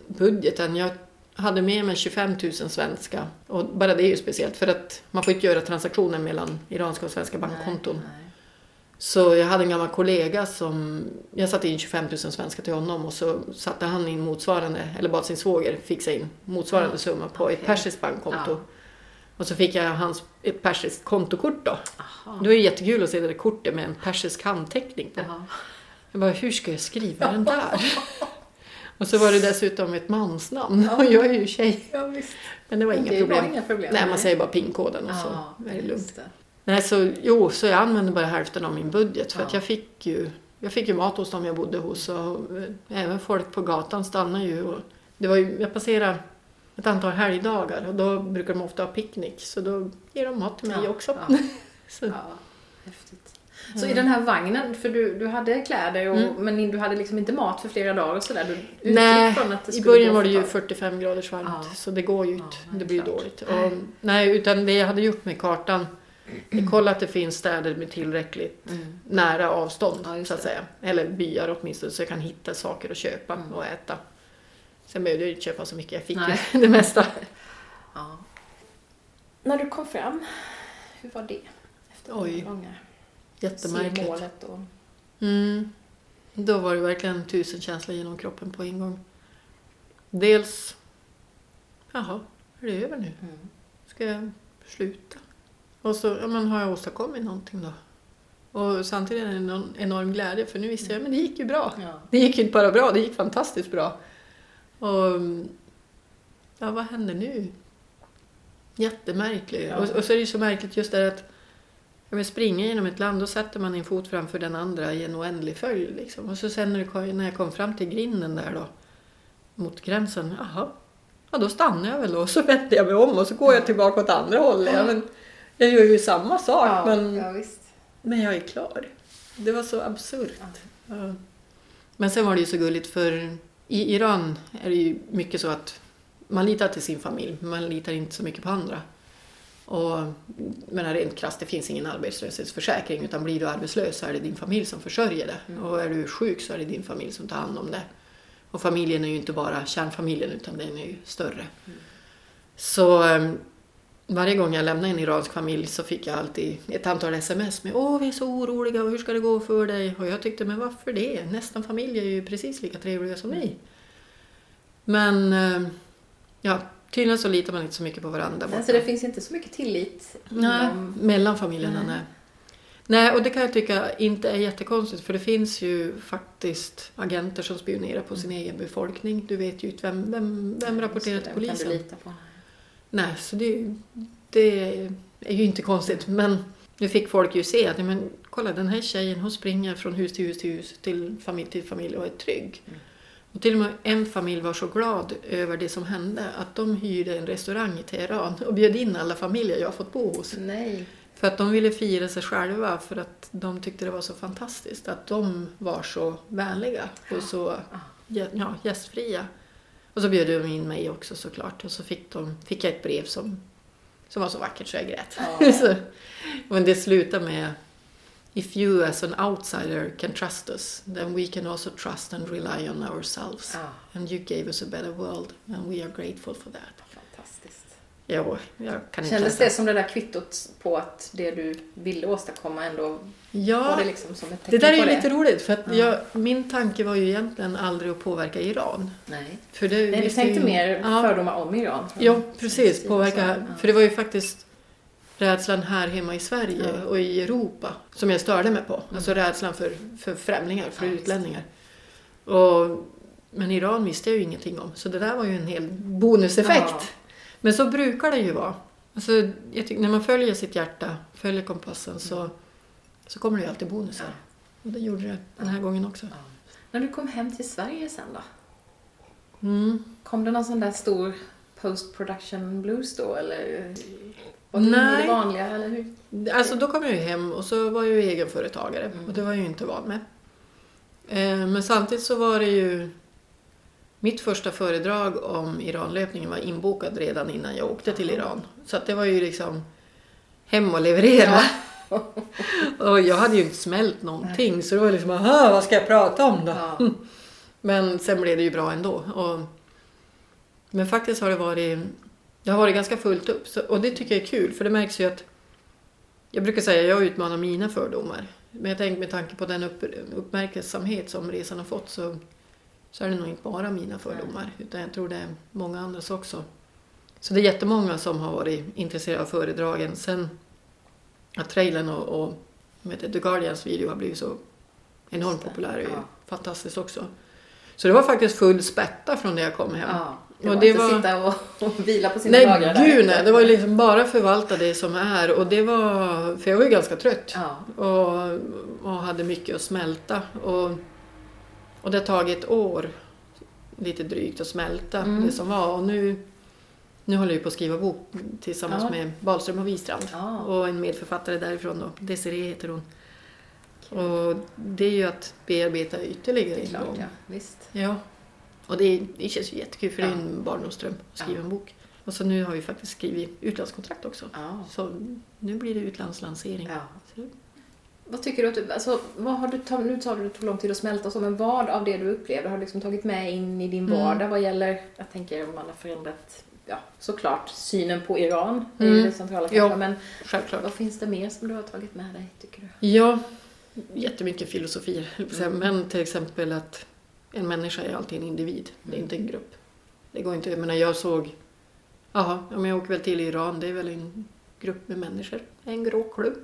budgeten, jag hade med mig 25 000 svenska. Och bara det är ju speciellt för att man får inte göra transaktioner mellan iranska och svenska bankkonton. Nej, nej. Så jag hade en gammal kollega som, jag satte in 25 000 svenska till honom och så satte han in motsvarande, eller bad sin svåger fixa in motsvarande Ja, summa på okej. ett persiskt bankkonto. Ja. Och så fick jag hans, ett persiskt kontokort då. Aha. Det var ju jättekul att se det där kortet med en persisk handteckning på. Jaha. Jag bara, hur ska jag skriva den där? Och så var det dessutom ett mansnamn och jag är ju tjej. Ja. Men det var inga det problem. var inga problem. Nej, man säger bara pinkoden och ja, så är det lugnt. det. Nej, så, jo, så jag använde bara hälften av min budget för Ja. att jag fick ju jag fick ju mat hos dem jag bodde hos och eh, även folk på gatan stannade ju. Och det var ju jag passerade ett antal helgdagar och då brukar de ofta ha picknick så då ger de mat till mig Ja, också. Ja, Så, ja, häftigt. Så i den här vagnen, för du, du hade kläder och, Mm. men du hade liksom inte mat för flera dagar och sådär? Du Nej, från att det I början var det ju ett tag. 45 graders varmt Ja. så det går ju inte. Det blir ju dåligt. Och, nej, utan det jag hade gjort med kartan, jag kollade att det finns städer med tillräckligt Mm. nära avstånd Ja, så att säga. Eller byar åtminstone så jag kan hitta saker att köpa Mm. och äta. Sen behövde jag ju inte köpa så mycket, jag fick Nej. det mesta. Ja. När du kom fram, hur var det? Efter Oj, långa Jättemärkligt. målet och... Mm. Då var det verkligen tusen känslor genom kroppen på en gång. Dels, jaha, är det över nu? Mm. Ska jag sluta? Och så, ja men har jag åstadkommit någonting då? Och samtidigt är det en enorm glädje för nu visste jag, men det gick ju bra. Ja. Det gick inte bara bra, det gick fantastiskt bra. Och ja, vad händer nu? Jättemärkligt. Ja. Och, och så är det ju så märkligt just det att ja, men springa genom ett land, då sätter man en fot framför den andra i en oändlig följd. Liksom. Och så sen när, det kom, när jag kom fram till grinden där då, mot gränsen, jaha, ja då stannar jag väl då. Och så vänder jag mig om och så går jag tillbaka åt andra hållet. Ja, men jag gör ju samma sak, Ja, men, ja, visst. men jag är klar. Det var så absurt. Ja. Men sen var det ju så gulligt för i Iran är det ju mycket så att man litar till sin familj, men man litar inte så mycket på andra. Och, men rent krasst, det finns ingen arbetslöshetsförsäkring utan blir du arbetslös så är det din familj som försörjer det. Mm. Och är du sjuk så är det din familj som tar hand om det. Och familjen är ju inte bara kärnfamiljen utan den är ju större. Så eh, varje gång jag lämnade en iransk familj så fick jag alltid ett antal sms med Åh, vi är så oroliga och hur ska det gå för dig? Och jag tyckte, men varför det? Nästan familj är ju precis lika trevliga som ni. Men eh, ja, tydligen så litar man inte så mycket på varandra. borta. Så det finns inte så mycket tillit Nej, inom... mellan familjerna, Nej. nej. Nej, och det kan jag tycka inte är jättekonstigt för det finns ju faktiskt agenter som spionerar på sin egen befolkning. Du vet ju inte vem, vem, vem rapporterar till det Kan polisen. du lita på? Nej, så det, det är ju inte konstigt. Men nu fick folk ju se att men, kolla den här tjejen hon springer från hus till hus till hus till familj till familj och är trygg. Mm. Och till och med en familj var så glad över det som hände att de hyrde en restaurang i Teheran och bjöd in alla familjer jag fått bo hos. Nej. För att de ville fira sig själva för att de tyckte det var så fantastiskt att de var så vänliga och så ja, ja, gästfria. Och så bjöd de in mig också såklart och så fick, de, fick jag ett brev som, som var så vackert så jag grät. Ja. så, men det slutade med If you as an outsider can trust us then we can also trust and rely on ourselves. Ja, And you gave us a better world and we are grateful for that. fantastiskt. Jo, jag kan inte Kändes det som det där kvittot på att det du ville åstadkomma ändå Ja, det liksom Det där är ju lite roligt för att Ja. jag, min tanke var ju egentligen aldrig att påverka Iran. Nej. För det, Nej, du tänkte ju- mer Ja, fördomar om Iran. ja precis. Påverka. Ja. För det var ju faktiskt rädslan här hemma i Sverige Ja. och i Europa som jag störde mig på. Alltså rädslan för, för främlingar, för Ja, utlänningar. Och, men Iran visste jag ju ingenting om. Så det där var ju en hel bonuseffekt. Ja. Men så brukar det ju vara. Alltså, tycker, när man följer sitt hjärta, följer kompassen så, så kommer det ju alltid bonusar. Ja. Och det gjorde det den här gången också. Ja. När du kom hem till Sverige sen då? Mm. Kom det någon sån där stor post-production blues då eller? Var det Nej. Det vanliga eller hur? Alltså då kom jag ju hem och så var jag ju egenföretagare Mm. och det var jag ju inte van med. Eh, Men samtidigt så var det ju mitt första föredrag om Iranlöpningen var inbokad redan innan jag åkte till Iran. Så det var ju liksom hem och leverera. Och jag hade ju inte smält någonting så det var liksom, aha, vad ska jag prata om då? Ja. Men sen blev det ju bra ändå. Och, men faktiskt har det varit, det har varit ganska fullt upp. Så, och det tycker jag är kul för det märks ju att jag brukar säga att jag utmanar mina fördomar. Men jag tänker med tanke på den upp, uppmärksamhet som resan har fått så, så är det nog inte bara mina fördomar. Utan jag tror det är många andras också. Så det är jättemånga som har varit intresserade av föredragen. Sen att trailern och, och det, The Guardians video har blivit så enormt det. populär. är ju Ja. fantastiskt också. Så det var faktiskt full spätta från när jag kom hem. Ja. Det Och var det inte var- sitta och, och vila på sina Nej, dagar där. gud nej. Det var liksom bara förvalta det som är. Och det var, för jag var ju ganska trött. Ja. Och, och hade mycket att smälta. Och, och det har tagit ett år, lite drygt, att smälta Mm. det som var. Och nu, nu håller jag på att skriva bok tillsammans Ja. med Wahlström och Wistrand. Ja. Och en medförfattare därifrån då, Desiree heter hon. Och det är ju att bearbeta ytterligare Det är klart, ja. Visst. Ja. Och det, det känns ju jättekul för det är Ja. en barndomsdröm att skriva Ja. en bok. Och så nu har vi faktiskt skrivit utlandskontrakt också. Ja. Så nu blir det utlandslansering. ja. Vad tycker du att du, alltså, vad har du nu tar det tog lång tid att smälta så, men vad av det du upplevde har du liksom tagit med in i din Mm. vardag vad gäller, jag tänker om man har förändrat, ja såklart synen på Iran, är Mm. det centrala Ja. kanske, men självklart. vad finns det mer som du har tagit med dig, tycker du? Ja, jättemycket filosofier. Mm. Men till exempel att en människa är alltid en individ. Det är inte en grupp. Det går inte, jag menar jag såg, jaha, om jag åker väl till Iran, det är väl en grupp med människor. En grå klubb.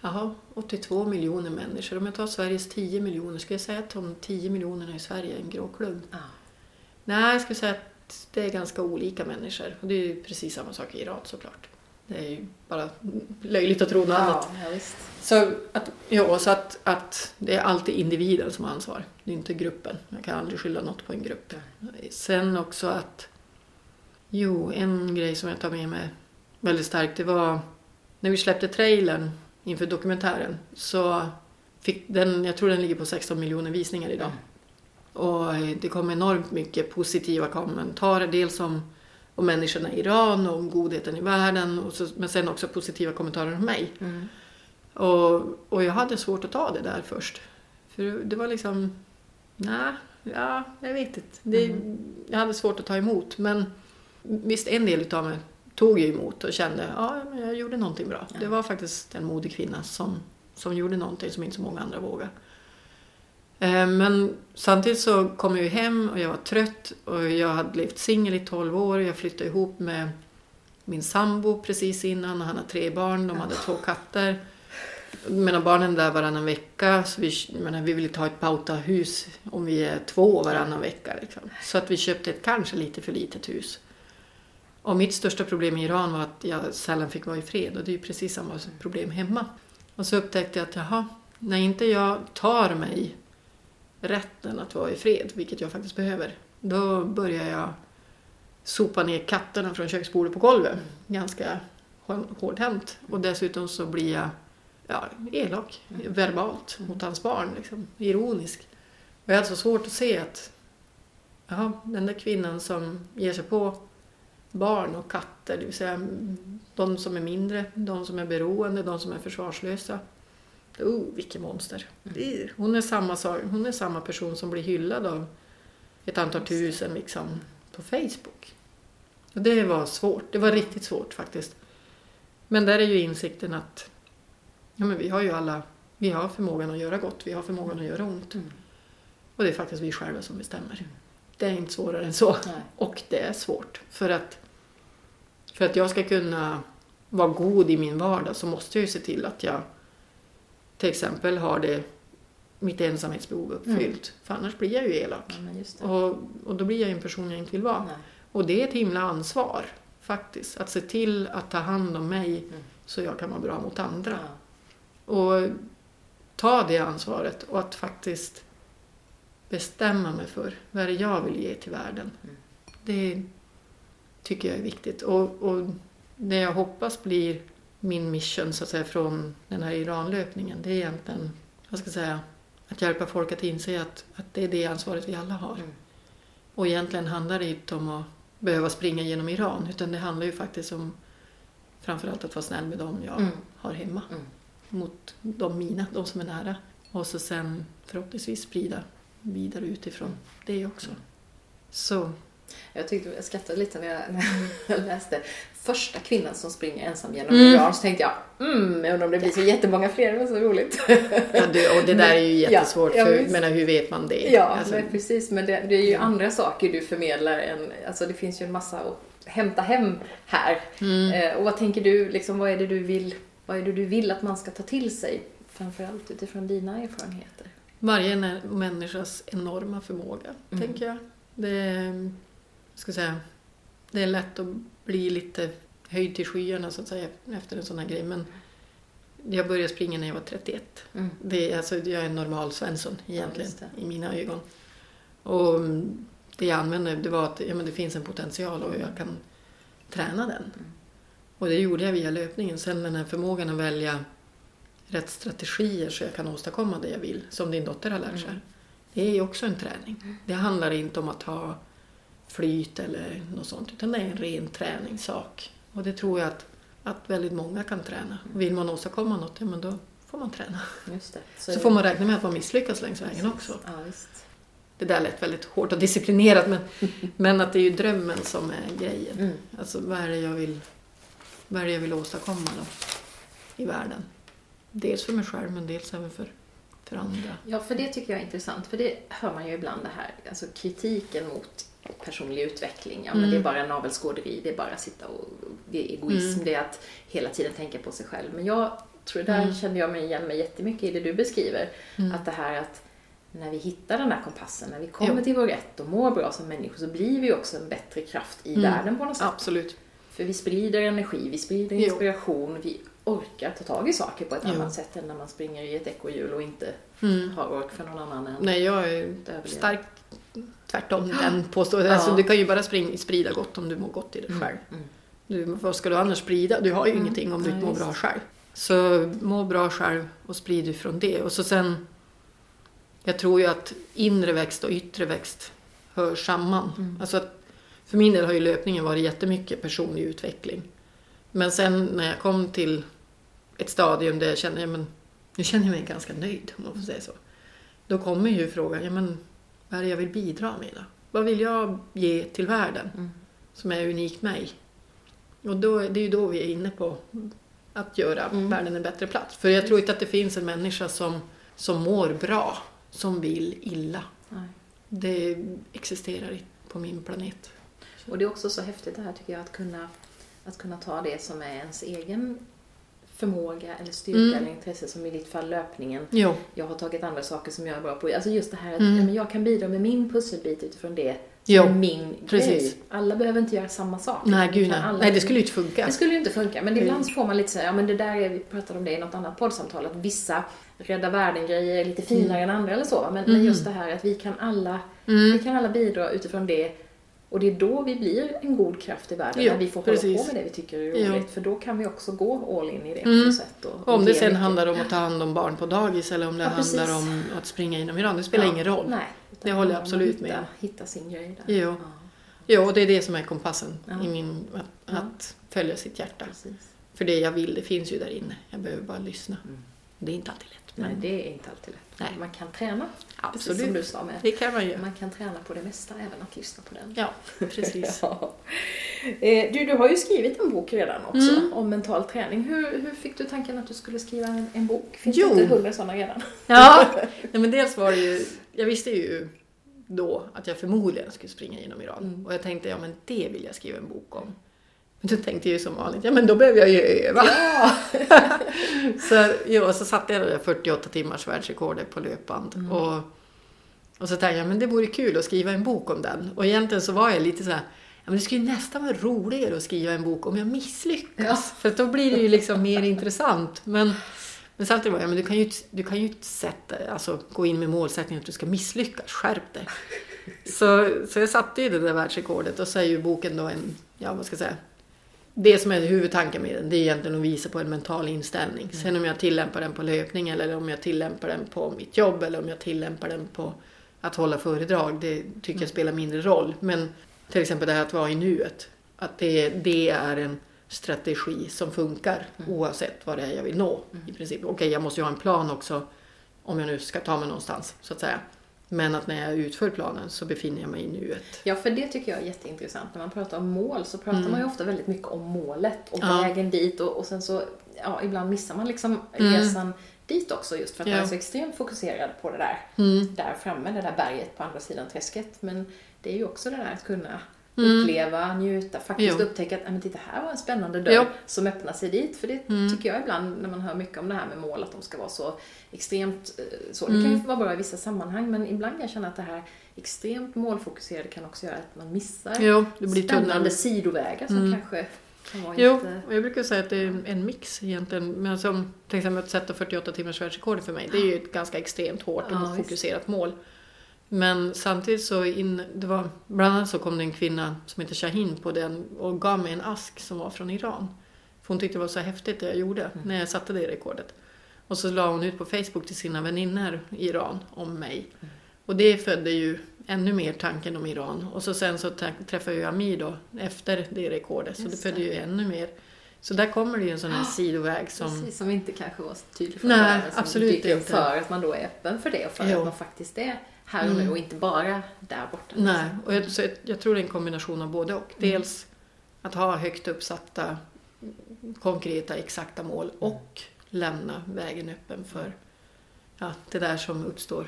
Jaha, 82 miljoner människor. Om jag tar Sveriges 10 miljoner, ska jag säga att de 10 miljonerna i Sverige är en grå klubb? Ja. Nej, jag skulle säga att det är ganska olika människor. Och det är ju precis samma sak i Iran såklart. Det är ju bara löjligt att tro något annat. Ja, ja, visst. Så, att, ja, så att, att det är alltid individen som har ansvar. Det är inte gruppen. Jag kan aldrig skylla något på en grupp. Sen också att... Jo, en grej som jag tar med mig väldigt starkt det var när vi släppte trailern inför dokumentären så fick den, jag tror den ligger på 16 miljoner visningar idag. Och det kom enormt mycket positiva kommentarer. Dels om, om människorna i Iran och om godheten i världen. Och så, men sen också positiva kommentarer om mig. Mm. Och, och jag hade svårt att ta det där först. För det var liksom... Nej, ja, jag vet inte. Det, Mm. Jag hade svårt att ta emot. Men visst en del utav mig tog ju emot och kände ja, jag gjorde någonting bra. Ja. Det var faktiskt en modig kvinna som, som gjorde någonting som inte så många andra vågade. Eh, men samtidigt så kom jag ju hem och jag var trött och jag hade levt singel i 12 år. Jag flyttade ihop med min sambo precis innan och han har tre barn. De hade två katter. Medan barnen där varannan vecka. Så vi, menar, vi vill inte ha ett pautahus om vi är två varannan vecka. Liksom. Så att vi köpte ett kanske lite för litet hus. Och mitt största problem i Iran var att jag sällan fick vara i fred och det är ju precis samma problem hemma. Och så upptäckte jag att jaha, när inte jag tar mig rätten att vara i fred, vilket jag faktiskt behöver, då börjar jag sopa ner katterna från köksbordet på golvet. Ganska hårdhänt. Och dessutom så blir jag ja, elak, verbalt, mot hans barn. Liksom, ironisk. Och jag hade så alltså svårt att se att jaha, den där kvinnan som ger sig på barn och katter, det vill säga de som är mindre, de som är beroende, de som är försvarslösa. Oh, vilket monster. Det- Hon är, samma, hon är samma person som blir hyllad av ett antal tusen liksom, på Facebook. Och det var svårt. Det var riktigt svårt faktiskt. Men där är ju insikten att ja, men vi har ju alla vi har förmågan att göra gott, vi har förmågan att göra ont. Mm. Och det är faktiskt vi själva som bestämmer. Det är inte svårare än så. Nej. Och det är svårt. För att, för att jag ska kunna vara god i min vardag så måste jag ju se till att jag till exempel har det, mitt ensamhetsbehov uppfyllt. För annars blir jag ju elak. Ja. Och, och då blir jag ju en person jag inte vill vara. Nej. Och det är ett himla ansvar faktiskt. Att se till att ta hand om mig Mm. så jag kan vara bra mot andra. Ja. Och ta det ansvaret och att faktiskt bestämma mig för vad är det jag vill ge till världen. Mm. Det tycker jag är viktigt. Och, och det jag hoppas blir min mission så att säga från den här Iranlöpningen det är egentligen, vad ska jag säga, att hjälpa folk att inse att, att det är det ansvaret vi alla har. Mm. Och egentligen handlar det inte om att behöva springa genom Iran utan det handlar ju faktiskt om framförallt att vara snäll med dem jag Mm. har hemma. Mm. Mot de mina, de som är nära. Och så sen förhoppningsvis sprida vidare utifrån det också. Så, Jag, tyckte, jag skrattade lite när jag, när jag läste första kvinnan som springer ensam genom Mm. Iran. Så tänkte jag, mm, jag undrar om det blir så jättemånga fler. Det var så roligt. ja, det, och det där är ju jättesvårt, ja, för menar, hur vet man det? Ja, Alltså, men precis. Men det, det är ju Ja. andra saker du förmedlar. Än, alltså det finns ju en massa att hämta hem här. mm. Eh, och vad tänker du, liksom, vad, är det du vill, vad är det du vill att man ska ta till sig? Framförallt utifrån dina erfarenheter. Varje människas enorma förmåga, Mm. tänker jag. Det ska säga, det är lätt att bli lite höjd till skyarna så att säga efter en sån här grej. Men jag började springa när jag var 31. Mm. Det är, alltså, jag är en normal Svensson egentligen det. i mina ögon. Och mm, det jag använde det var att ja, men det finns en potential och jag kan träna den. Mm. Och det gjorde jag via löpningen. Sen den här förmågan att välja rätt strategier så jag kan åstadkomma det jag vill, som din dotter har lärt sig. Mm. Det är också en träning. Det handlar inte om att ha flyt eller något sånt, utan det är en ren träningssak. Och det tror jag att, att väldigt många kan träna. Vill man åstadkomma något, ja men då får man träna. Just det. Så får man räkna med att man misslyckas längs vägen också. Ja. Det där lät väldigt hårt och disciplinerat men, men att det är ju drömmen som är grejen. Mm. Alltså vad är det jag vill, vad är jag vill åstadkomma då i världen? Dels för mig själv men dels även för, för andra. Ja, för det tycker jag är intressant. För det hör man ju ibland det här, alltså kritiken mot personlig utveckling. Ja, men Mm. det är bara navelskåderi, det är bara att sitta och... Det är egoism, Mm. det är att hela tiden tänka på sig själv. Men jag tror, där Mm. kände jag mig igen mig jättemycket i det du beskriver. Mm. Att det här att när vi hittar den här kompassen, när vi kommer Jo. till vår rätt och mår bra som människor så blir vi också en bättre kraft i Mm. världen på något sätt. Absolut. För vi sprider energi, vi sprider Jo. inspiration, vi orkar ta tag i saker på ett Jo. annat sätt än när man springer i ett ekorrhjul och inte Mm. har ork för någon annan än Nej, jag är starkt tvärtom den påståendet. Ja. Alltså, du kan ju bara spring, sprida gott om du mår gott i dig själv. Mm. Du, vad ska du annars sprida? Du har ju Mm. ingenting om du inte mår bra själv. Så må bra själv och sprid ifrån det. Och så sen, jag tror ju att inre växt och yttre växt hör samman. Mm. Alltså att, för min del har ju löpningen varit jättemycket personlig utveckling. Men sen när jag kom till ett stadium där jag kände, ja, men nu känner jag mig ganska nöjd om man får säga så. Då kommer ju frågan, ja men vad är det jag vill bidra med då? Vad vill jag ge till världen? Mm. som är unikt mig. Och då, det är ju då vi är inne på att göra Mm. världen en bättre plats. För jag tror inte att det finns en människa som, som mår bra, som vill illa. Nej. Det existerar på min planet. Och det är också så häftigt det här tycker jag att kunna, att kunna ta det som är ens egen förmåga eller styrka Mm. eller intresse som i ditt fall löpningen. Jo, Jag har tagit andra saker som jag är bra på. Alltså just det här att Mm. ja, men jag kan bidra med min pusselbit utifrån det Jo, min precis. grej. Alla behöver inte göra samma sak. nej gud nej. alla- Nej, det skulle ju inte funka. Det skulle ju inte funka, men Mm. ibland får man lite så här, ja men det där är, vi pratade om det i något annat poddsamtal, att vissa rädda världen-grejer är lite finare än andra eller så. Men, men Mm. just det här att vi kan alla, Mm. vi kan alla bidra utifrån det och det är då vi blir en god kraft i världen, Jo, när vi får hålla precis. på med det vi tycker är roligt. För då kan vi också gå all in i det på Mm. något sätt. Och, och Om det sen mycket. handlar om att ta hand om barn på dagis eller om det Ja, precis. handlar om att springa inom Iran, det spelar Ja, ingen roll. Nej, Det håller jag absolut hitta, med. Hitta sin grej där. Ja, Jo, och det är det som är kompassen Ja. i min, att, Ja. att följa sitt hjärta. precis. För det jag vill, det finns ju där inne. Jag behöver bara lyssna. Mm. Det är inte alltid lätt. Nej, Men det är inte alltid lätt. Nej. Man kan träna, precis som absolut, du sa med. det kan man göra. Man kan träna på det mesta, även att lyssna på den. Ja, precis. Ja. Eh, Du, du har ju skrivit en bok redan också Mm. om mental träning. Hur, hur fick du tanken att du skulle skriva en, en bok? Finns Jo. det inte hundra sådana redan? Ja, Nej, men dels var det ju, jag visste ju då att jag förmodligen skulle springa genom Iran. Mm. Och jag tänkte, ja men det vill jag skriva en bok om. Då tänkte jag ju som vanligt, ja men då behöver jag ju öva. Ja! Så, jo, så satte jag det där 48 timmars världsrekordet på löpband. Mm. Och, och så tänkte jag, men det vore kul att skriva en bok om den. Och egentligen så var jag lite så här, ja, men det skulle ju nästan vara roligare att skriva en bok om jag misslyckas. Ja. För då blir det ju liksom mer intressant. Men, men samtidigt var jag, men du kan ju, du kan ju inte sätta, alltså, gå in med målsättningen att du ska misslyckas, skärp dig. Så, så jag satte ju det där världsrekordet och så är ju boken då en, ja vad ska jag säga, det som är huvudtanken med den, det är egentligen att visa på en mental inställning. Sen om jag tillämpar den på löpning eller om jag tillämpar den på mitt jobb eller om jag tillämpar den på att hålla föredrag, det tycker jag spelar mindre roll. Men till exempel det här att vara i nuet, att det, det är en strategi som funkar oavsett vad det är jag vill nå i princip. Okej, jag måste ju ha en plan också om jag nu ska ta mig någonstans, så att säga. Men att när jag utför planen så befinner jag mig i nuet. Ja, för det tycker jag är jätteintressant. När man pratar om mål så pratar Mm. man ju ofta väldigt mycket om målet och Ja. vägen dit och, och sen så, ja, ibland missar man liksom Mm. resan dit också just för att Ja. man är så extremt fokuserad på det där, Mm. där framme, det där berget på andra sidan träsket. Men det är ju också det där att kunna Mm. uppleva, njuta, faktiskt Jo. upptäcka att "Nej, men titta här var en spännande dörr Jo. som öppnar sig dit. För det Mm. tycker jag ibland när man hör mycket om det här med mål, att de ska vara så extremt eh, så. Det Mm. kan ju vara bra i vissa sammanhang men ibland kan jag känna att det här extremt målfokuserade kan också göra att man missar Jo, spännande tunnel. sidovägar som Mm. kanske Jo, inte... och jag brukar säga att det är en mix egentligen. Men som till exempel att sätta 48 timmars världsrekord för mig, det är ju ett ganska extremt hårt och Ja, visst. fokuserat mål. Men samtidigt så in, det var, bland annat så kom det en kvinna som heter Shahin på den och gav mig en ask som var från Iran. För hon tyckte det var så häftigt det jag gjorde Mm. när jag satte det rekordet. Och så la hon ut på Facebook till sina väninnor i Iran om mig. Mm. Och det födde ju ännu mer tanken om Iran. Och så sen så träffade jag Amir då efter det rekordet. Så Just det födde det. ju ännu mer. Så där kommer det ju en sån här sidoväg som... Precis, som inte kanske var så tydlig från Nej, som absolut dyker upp inte. För att man då är öppen för det och för Jo. att man faktiskt är här och nu Mm. och inte bara där borta. liksom. Nej, och jag, så jag, jag tror det är en kombination av både och. Mm. Dels att ha högt uppsatta konkreta, exakta mål och lämna vägen öppen för ja, det där som uppstår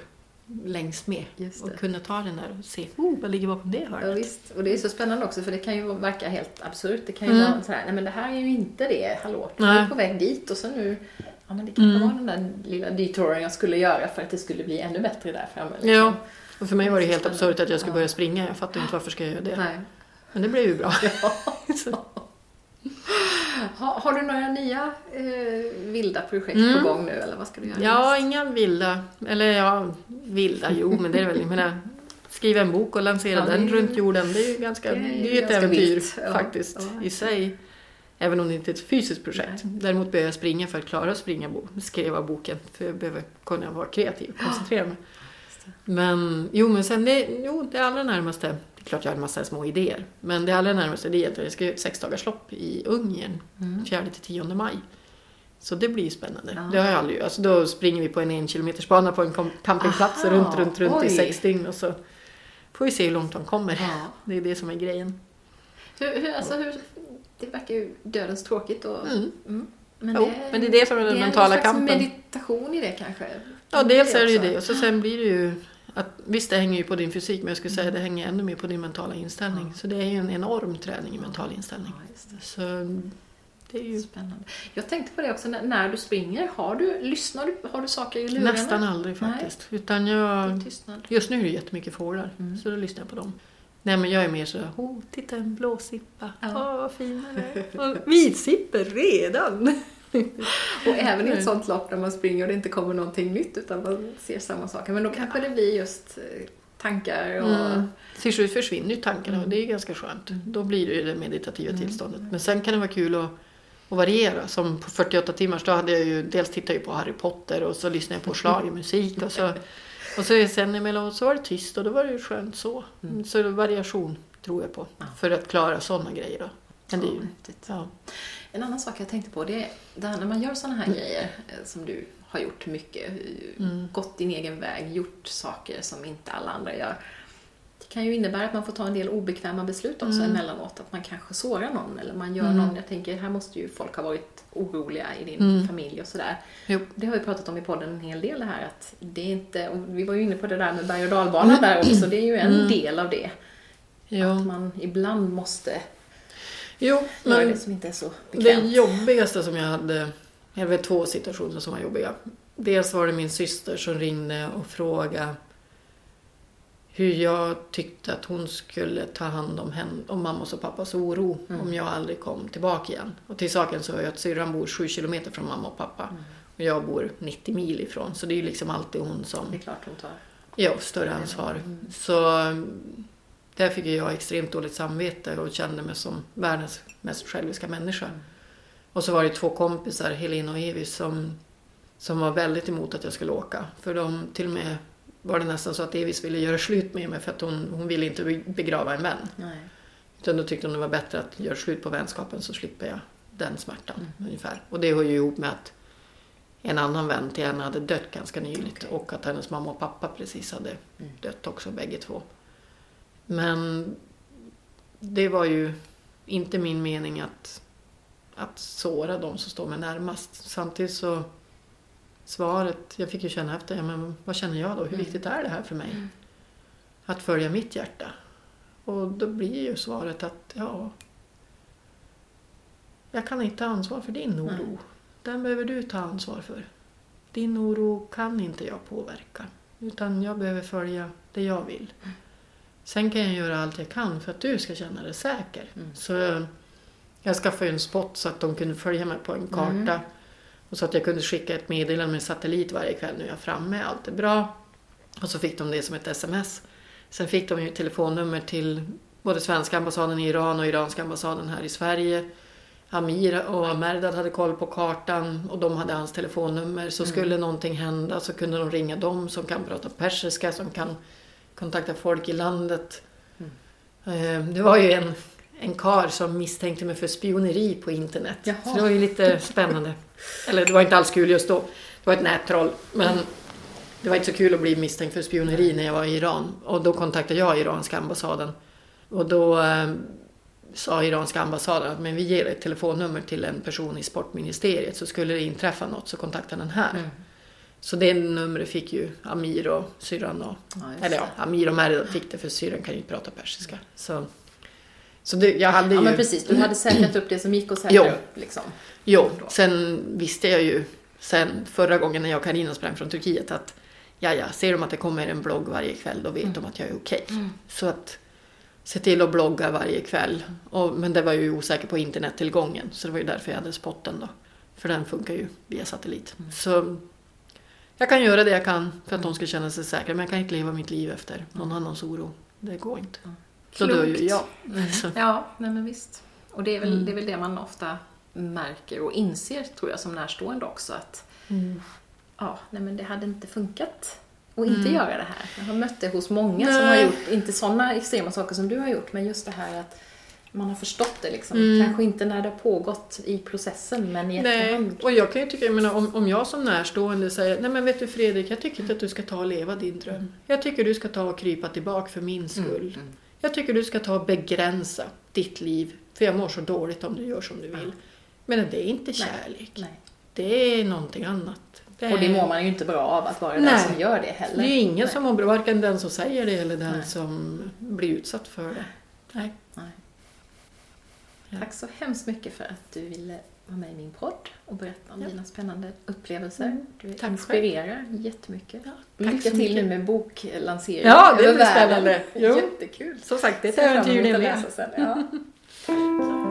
längs med. Och kunna ta den där och se, oh, vad ligger bakom det Ja, hörnet? visst. Och det är så spännande också för det kan ju verka helt absurt. Det kan ju Mm. vara så här, nej men det här är ju inte det, hallå, jag är på väg dit och så nu, ja men det kanske Mm. var den där lilla detouren jag skulle göra för att det skulle bli ännu bättre där framme. liksom. Ja, och för mig var det helt absurt att jag skulle Ja. börja springa. Jag fattar inte varför ska jag göra det. Nej. Men det blev ju bra. Så- Ha, har du några nya eh, vilda projekt Mm. på gång nu eller vad ska du göra? Ja, näst? inga vilda. Eller ja, vilda, jo, men det är väl, jag menar, skriva en bok och lansera Ja, den runt jorden, det är ju ganska, det är ju ett ganska äventyr. Ja, faktiskt ja. i sig. Även om det inte är ett fysiskt projekt. Nej. Däremot behöver jag springa för att klara att springa bo, skriva boken. För jag behöver kunna vara kreativ och koncentrera mig. Men jo, men sen det, jo, det allra närmaste, det är klart jag har en massa små idéer. Men det allra närmaste det är egentligen, jag ska göra ett sexdagarslopp i Ungern Mm. 4-10 maj. Så det blir ju spännande. Ja. Det har jag aldrig Alltså då springer vi på en en kilometers bana på en campingplats Aha, runt, runt, runt i oj. sex dygn och så får vi se hur långt de kommer. Ja. Det är det som är grejen. Hur, hur, alltså, hur, det verkar ju dödens tråkigt och... Mm. Mm. Men, Jo, men det är det som är den det mentala slags kampen. meditation i det kanske? Ja, dels är det ju det. Och så sen blir det ju att, visst, det hänger ju på din fysik, men jag skulle säga det hänger ännu mer på din mentala inställning. Så det är ju en enorm träning i mental inställning. Ja, det. Så det är ju Spännande. Jag tänkte på det också, när, när du springer, har du, lyssnar du, har du saker i lurarna? nästan aldrig Nej. faktiskt. Utan Det är jag, just nu är det jättemycket fåglar, Mm. så då lyssnar jag på dem. Nej, men jag är mer så oh, titta en blåsippa, åh Ja. vad fin den är. Och Vitsipper redan! Och även i ett sånt lopp när man springer och det inte kommer någonting nytt utan man ser samma saker. Men då kanske det blir just eh, tankar och... Mm. Till slut försvinner ju tankarna och det är ganska skönt. Mm. Då blir det ju det meditativa tillståndet. Men sen kan det vara kul att, att variera. Som på 48 timmars då hade jag ju dels tittat ju på Harry Potter och så lyssnade jag på schlagermusik och så och så sen emellanåt så var det tyst och då var det ju skönt så. Mm. Så variation tror jag på. För att klara sådana grejer då. Men det är ju, ja. En annan sak jag tänkte på det är det här när man gör sådana här grejer eh, som du har gjort mycket, eh, Mm. gått din egen väg, gjort saker som inte alla andra gör. Det kan ju innebära att man får ta en del obekväma beslut också Mm. emellanåt. Att man kanske sårar någon eller man gör Mm. någon, jag tänker här måste ju folk ha varit oroliga i din Mm. familj och sådär. Jo. Det har vi pratat om i podden en hel del det här att det är inte, vi var ju inne på det där med berg och dalbanan där också, det är ju en Mm. del av det. Ja. Att man ibland måste Jo, göra men det som inte är så Det bekvämt. jobbigaste som jag hade, det var två situationer som var jobbiga. Dels var det min syster som ringde och frågade hur jag tyckte att hon skulle ta hand om, henne, om mammas och pappas oro Mm. om jag aldrig kom tillbaka igen. Och till saken så är att syrran bor sju kilometer från mamma och pappa Mm. och jag bor 90 mil ifrån. Så det är ju liksom alltid hon Det är som klart hon tar. Ja, större ansvar. Mm. Så mm, där fick jag extremt dåligt samvete och kände mig som världens mest själviska människa. Mm. Och så var det två kompisar, Helena och Evi, som, som var väldigt emot att jag skulle åka. För de till och med var det nästan så att Evis ville göra slut med mig för att hon, hon ville inte be- begrava en vän. Nej. Utan då tyckte hon det var bättre att göra slut på vänskapen så slipper jag den smärtan Mm. ungefär. Och det hör ju ihop med att en annan vän till henne hade dött ganska nyligt Okej. och att hennes mamma och pappa precis hade Mm. dött också bägge två. Men det var ju inte min mening att, att såra de som står mig närmast. Samtidigt så svaret, jag fick ju känna efter, ja, men vad känner jag då? Hur Mm. viktigt är det här för mig? Mm. Att följa mitt hjärta. Och då blir ju svaret att ja, jag kan inte ta ansvar för din oro. Nej. Den behöver du ta ansvar för. Din oro kan inte jag påverka. Utan jag behöver följa det jag vill. Sen kan jag göra allt jag kan för att du ska känna dig säker. Mm. Så jag skaffade en spot så att de kunde följa mig på en karta. Mm. Och så att jag kunde skicka ett meddelande med satellit varje kväll. Nu är jag framme, allt är bra. Och så fick de det som ett sms. Sen fick de ju telefonnummer till både svenska ambassaden i Iran och iranska ambassaden här i Sverige. Amir och Merdad hade koll på kartan och de hade hans telefonnummer. Så Mm. skulle någonting hända så kunde de ringa dem som kan prata persiska, som kan kontakta folk i landet. Eh, Det var ju en, en kar som misstänkte mig för spioneri på internet. Jaha. Så det var ju lite spännande. Eller det var inte alls kul just då. Det var ett nättroll. Men det var inte så kul att bli misstänkt för spioneri när jag var i Iran. Och då kontaktade jag iranska ambassaden. Och då eh, sa iranska ambassaden att men vi ger ett telefonnummer till en person i sportministeriet. Så skulle det inträffa något så kontakta den här. Mm. Så det numret fick ju Amir och syrran och Ja, eller ja. Amir och Merdad fick det för syrran kan ju inte prata persiska. Så, så det, jag hade Ja ju... men precis, du hade säkrat upp det som gick att säkra upp liksom. Jo, sen visste jag ju sen förra gången när jag och Carina sprang från Turkiet att ja, ja, ser de att det kommer en blogg varje kväll då vet de att jag är okej. Så att se till att blogga varje kväll. Och, men det var ju osäker på internettillgången så det var ju därför jag hade spotten då. För den funkar ju via satellit. Så jag kan göra det jag kan för att de ska känna sig säkra men jag kan inte leva mitt liv efter någon annans oro. Det går inte. Då är ju jag. Så, Ja, nej men visst. Och det är, väl, Mm. det är väl det man ofta märker och inser tror jag som närstående också att ja, nej men det hade inte funkat att inte Mm. göra det här. Jag har mött det hos många som Nej. har gjort, inte sådana extrema saker som du har gjort, men just det här att man har förstått det liksom. Mm. Kanske inte när det har pågått i processen, men i Nej, efterhand. och jag kan ju tycka, jag menar, om, om jag som närstående säger Nej men vet du Fredrik, jag tycker inte att du ska ta och leva din dröm. Jag tycker du ska ta och krypa tillbaka för min skull. Mm. Jag tycker du ska ta och begränsa ditt liv, för jag mår så dåligt om du gör som du vill. Men det är inte kärlek. Nej. Det är någonting annat. Det Och det mår man ju inte bra av att vara den Nej. som gör det heller. Det är ju ingen Nej. som mår bra, varken den som säger det eller den Nej. som blir utsatt för det. Nej. Ja. Tack så hemskt mycket för att du ville vara med i min podd och berätta om Ja. dina spännande upplevelser. Mm. Du Tack inspirerar jättemycket. Ja, tack Lycka till nu med boklansering Ja, det blir spännande. Jo. Jättekul. Som sagt, det emot det att med. läsa sen. Ja.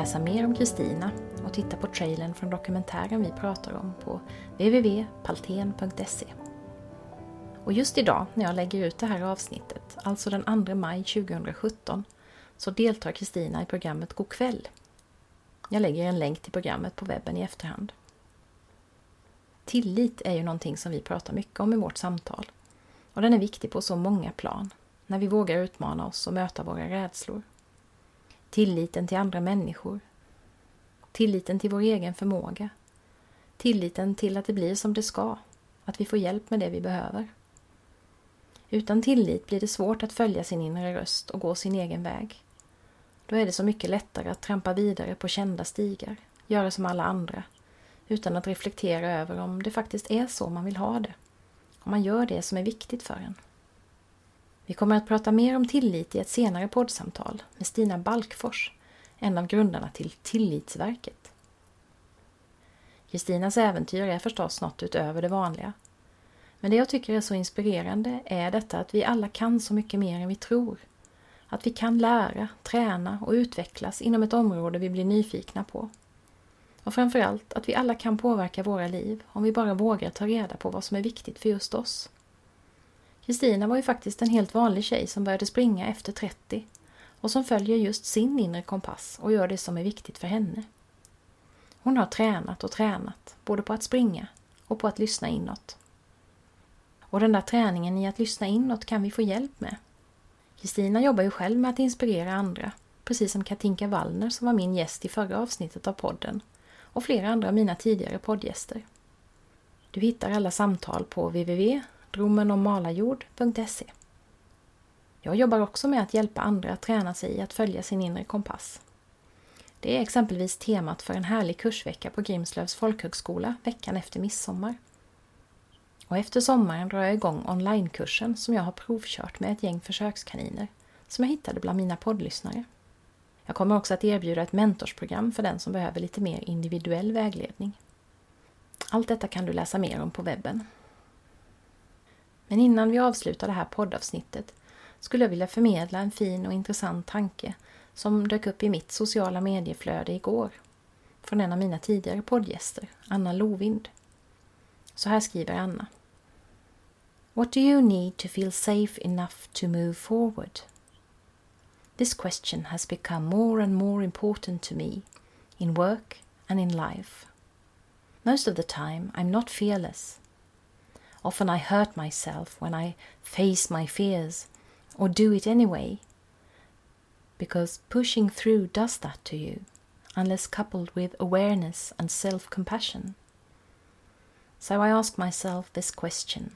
läsa mer om Kristina och titta på trailern från dokumentären vi pratar om på www.palten.se. Och just idag när jag lägger ut det här avsnittet, alltså den 2 maj 2017, så deltar Kristina i programmet God kväll. Jag lägger en länk till programmet på webben i efterhand. Tillit är ju någonting som vi pratar mycket om i vårt samtal. Och den är viktig på så många plan, när vi vågar utmana oss och möta våra rädslor. Tilliten till andra människor. Tilliten till vår egen förmåga. Tilliten till att det blir som det ska. Att vi får hjälp med det vi behöver. Utan tillit blir det svårt att följa sin inre röst och gå sin egen väg. Då är det så mycket lättare att trampa vidare på kända stigar, göra som alla andra, utan att reflektera över om det faktiskt är så man vill ha det. Om man gör det som är viktigt för en. Vi kommer att prata mer om tillit i ett senare poddsamtal med Stina Balkfors, en av grundarna till Tillitsverket. Kristinas äventyr är förstås något utöver det vanliga. Men det jag tycker är så inspirerande är detta att vi alla kan så mycket mer än vi tror. Att vi kan lära, träna och utvecklas inom ett område vi blir nyfikna på. Och framförallt att vi alla kan påverka våra liv om vi bara vågar ta reda på vad som är viktigt för just oss. Kristina var ju faktiskt en helt vanlig tjej som började springa efter 30 och som följer just sin inre kompass och gör det som är viktigt för henne. Hon har tränat och tränat, både på att springa och på att lyssna inåt. Och den där träningen i att lyssna inåt kan vi få hjälp med. Kristina jobbar ju själv med att inspirera andra, precis som Katinka Wallner som var min gäst i förra avsnittet av podden och flera andra av mina tidigare poddgäster. Du hittar alla samtal på www www.dromenommmalajord.se Jag jobbar också med att hjälpa andra att träna sig i att följa sin inre kompass. Det är exempelvis temat för en härlig kursvecka på Grimslövs folkhögskola veckan efter midsommar. Och efter sommaren drar jag igång onlinekursen som jag har provkört med ett gäng försökskaniner som jag hittade bland mina poddlyssnare. Jag kommer också att erbjuda ett mentorsprogram för den som behöver lite mer individuell vägledning. Allt detta kan du läsa mer om på webben. Men innan vi avslutar det här poddavsnittet skulle jag vilja förmedla en fin och intressant tanke som dök upp i mitt sociala medieflöde igår från en av mina tidigare poddgäster, Anna Lovind. Så här skriver Anna. What do you need to feel safe enough to move forward? This question has become more and more important to me in work and in life. Most of the time, I'm not fearless. Often I hurt myself when I face my fears or do it anyway, because pushing through does that to you, unless coupled with awareness and self compassion. So I ask myself this question,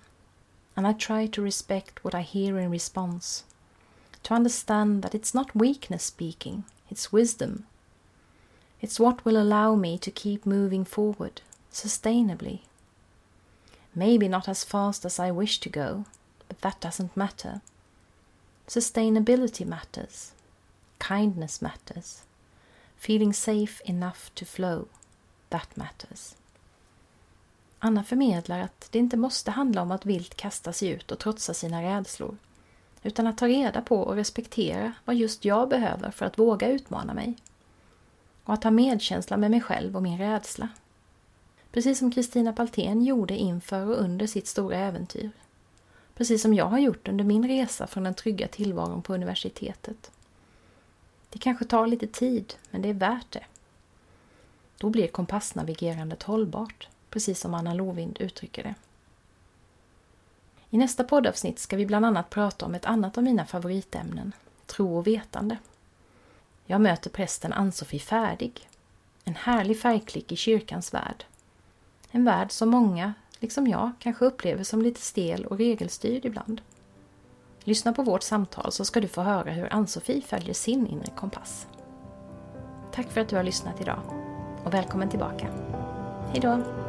and I try to respect what I hear in response, to understand that it's not weakness speaking, it's wisdom. It's what will allow me to keep moving forward sustainably. Maybe not as fast as I wish to go, but that doesn't matter. Sustainability matters, kindness matters, feeling safe enough to flow, that matters. Anna förmedlar att det inte måste handla om att vilt kasta sig ut och trotsa sina rädslor, utan att ta reda på och respektera vad just jag behöver för att våga utmana mig. Och att ha medkänsla med mig själv och min rädsla. Precis som Kristina Paltén gjorde inför och under sitt stora äventyr. Precis som jag har gjort under min resa från den trygga tillvaron på universitetet. Det kanske tar lite tid, men det är värt det. Då blir kompassnavigerandet hållbart, precis som Anna Lovind uttrycker det. I nästa poddavsnitt ska vi bland annat prata om ett annat av mina favoritämnen, tro och vetande. Jag möter prästen Ann-Sofie Färdig, en härlig färgklick i kyrkans värld. En värld som många, liksom jag, kanske upplever som lite stel och regelstyrd ibland. Lyssna på vårt samtal så ska du få höra hur Ann-Sofie följer sin inre kompass. Tack för att du har lyssnat idag och välkommen tillbaka. Hejdå!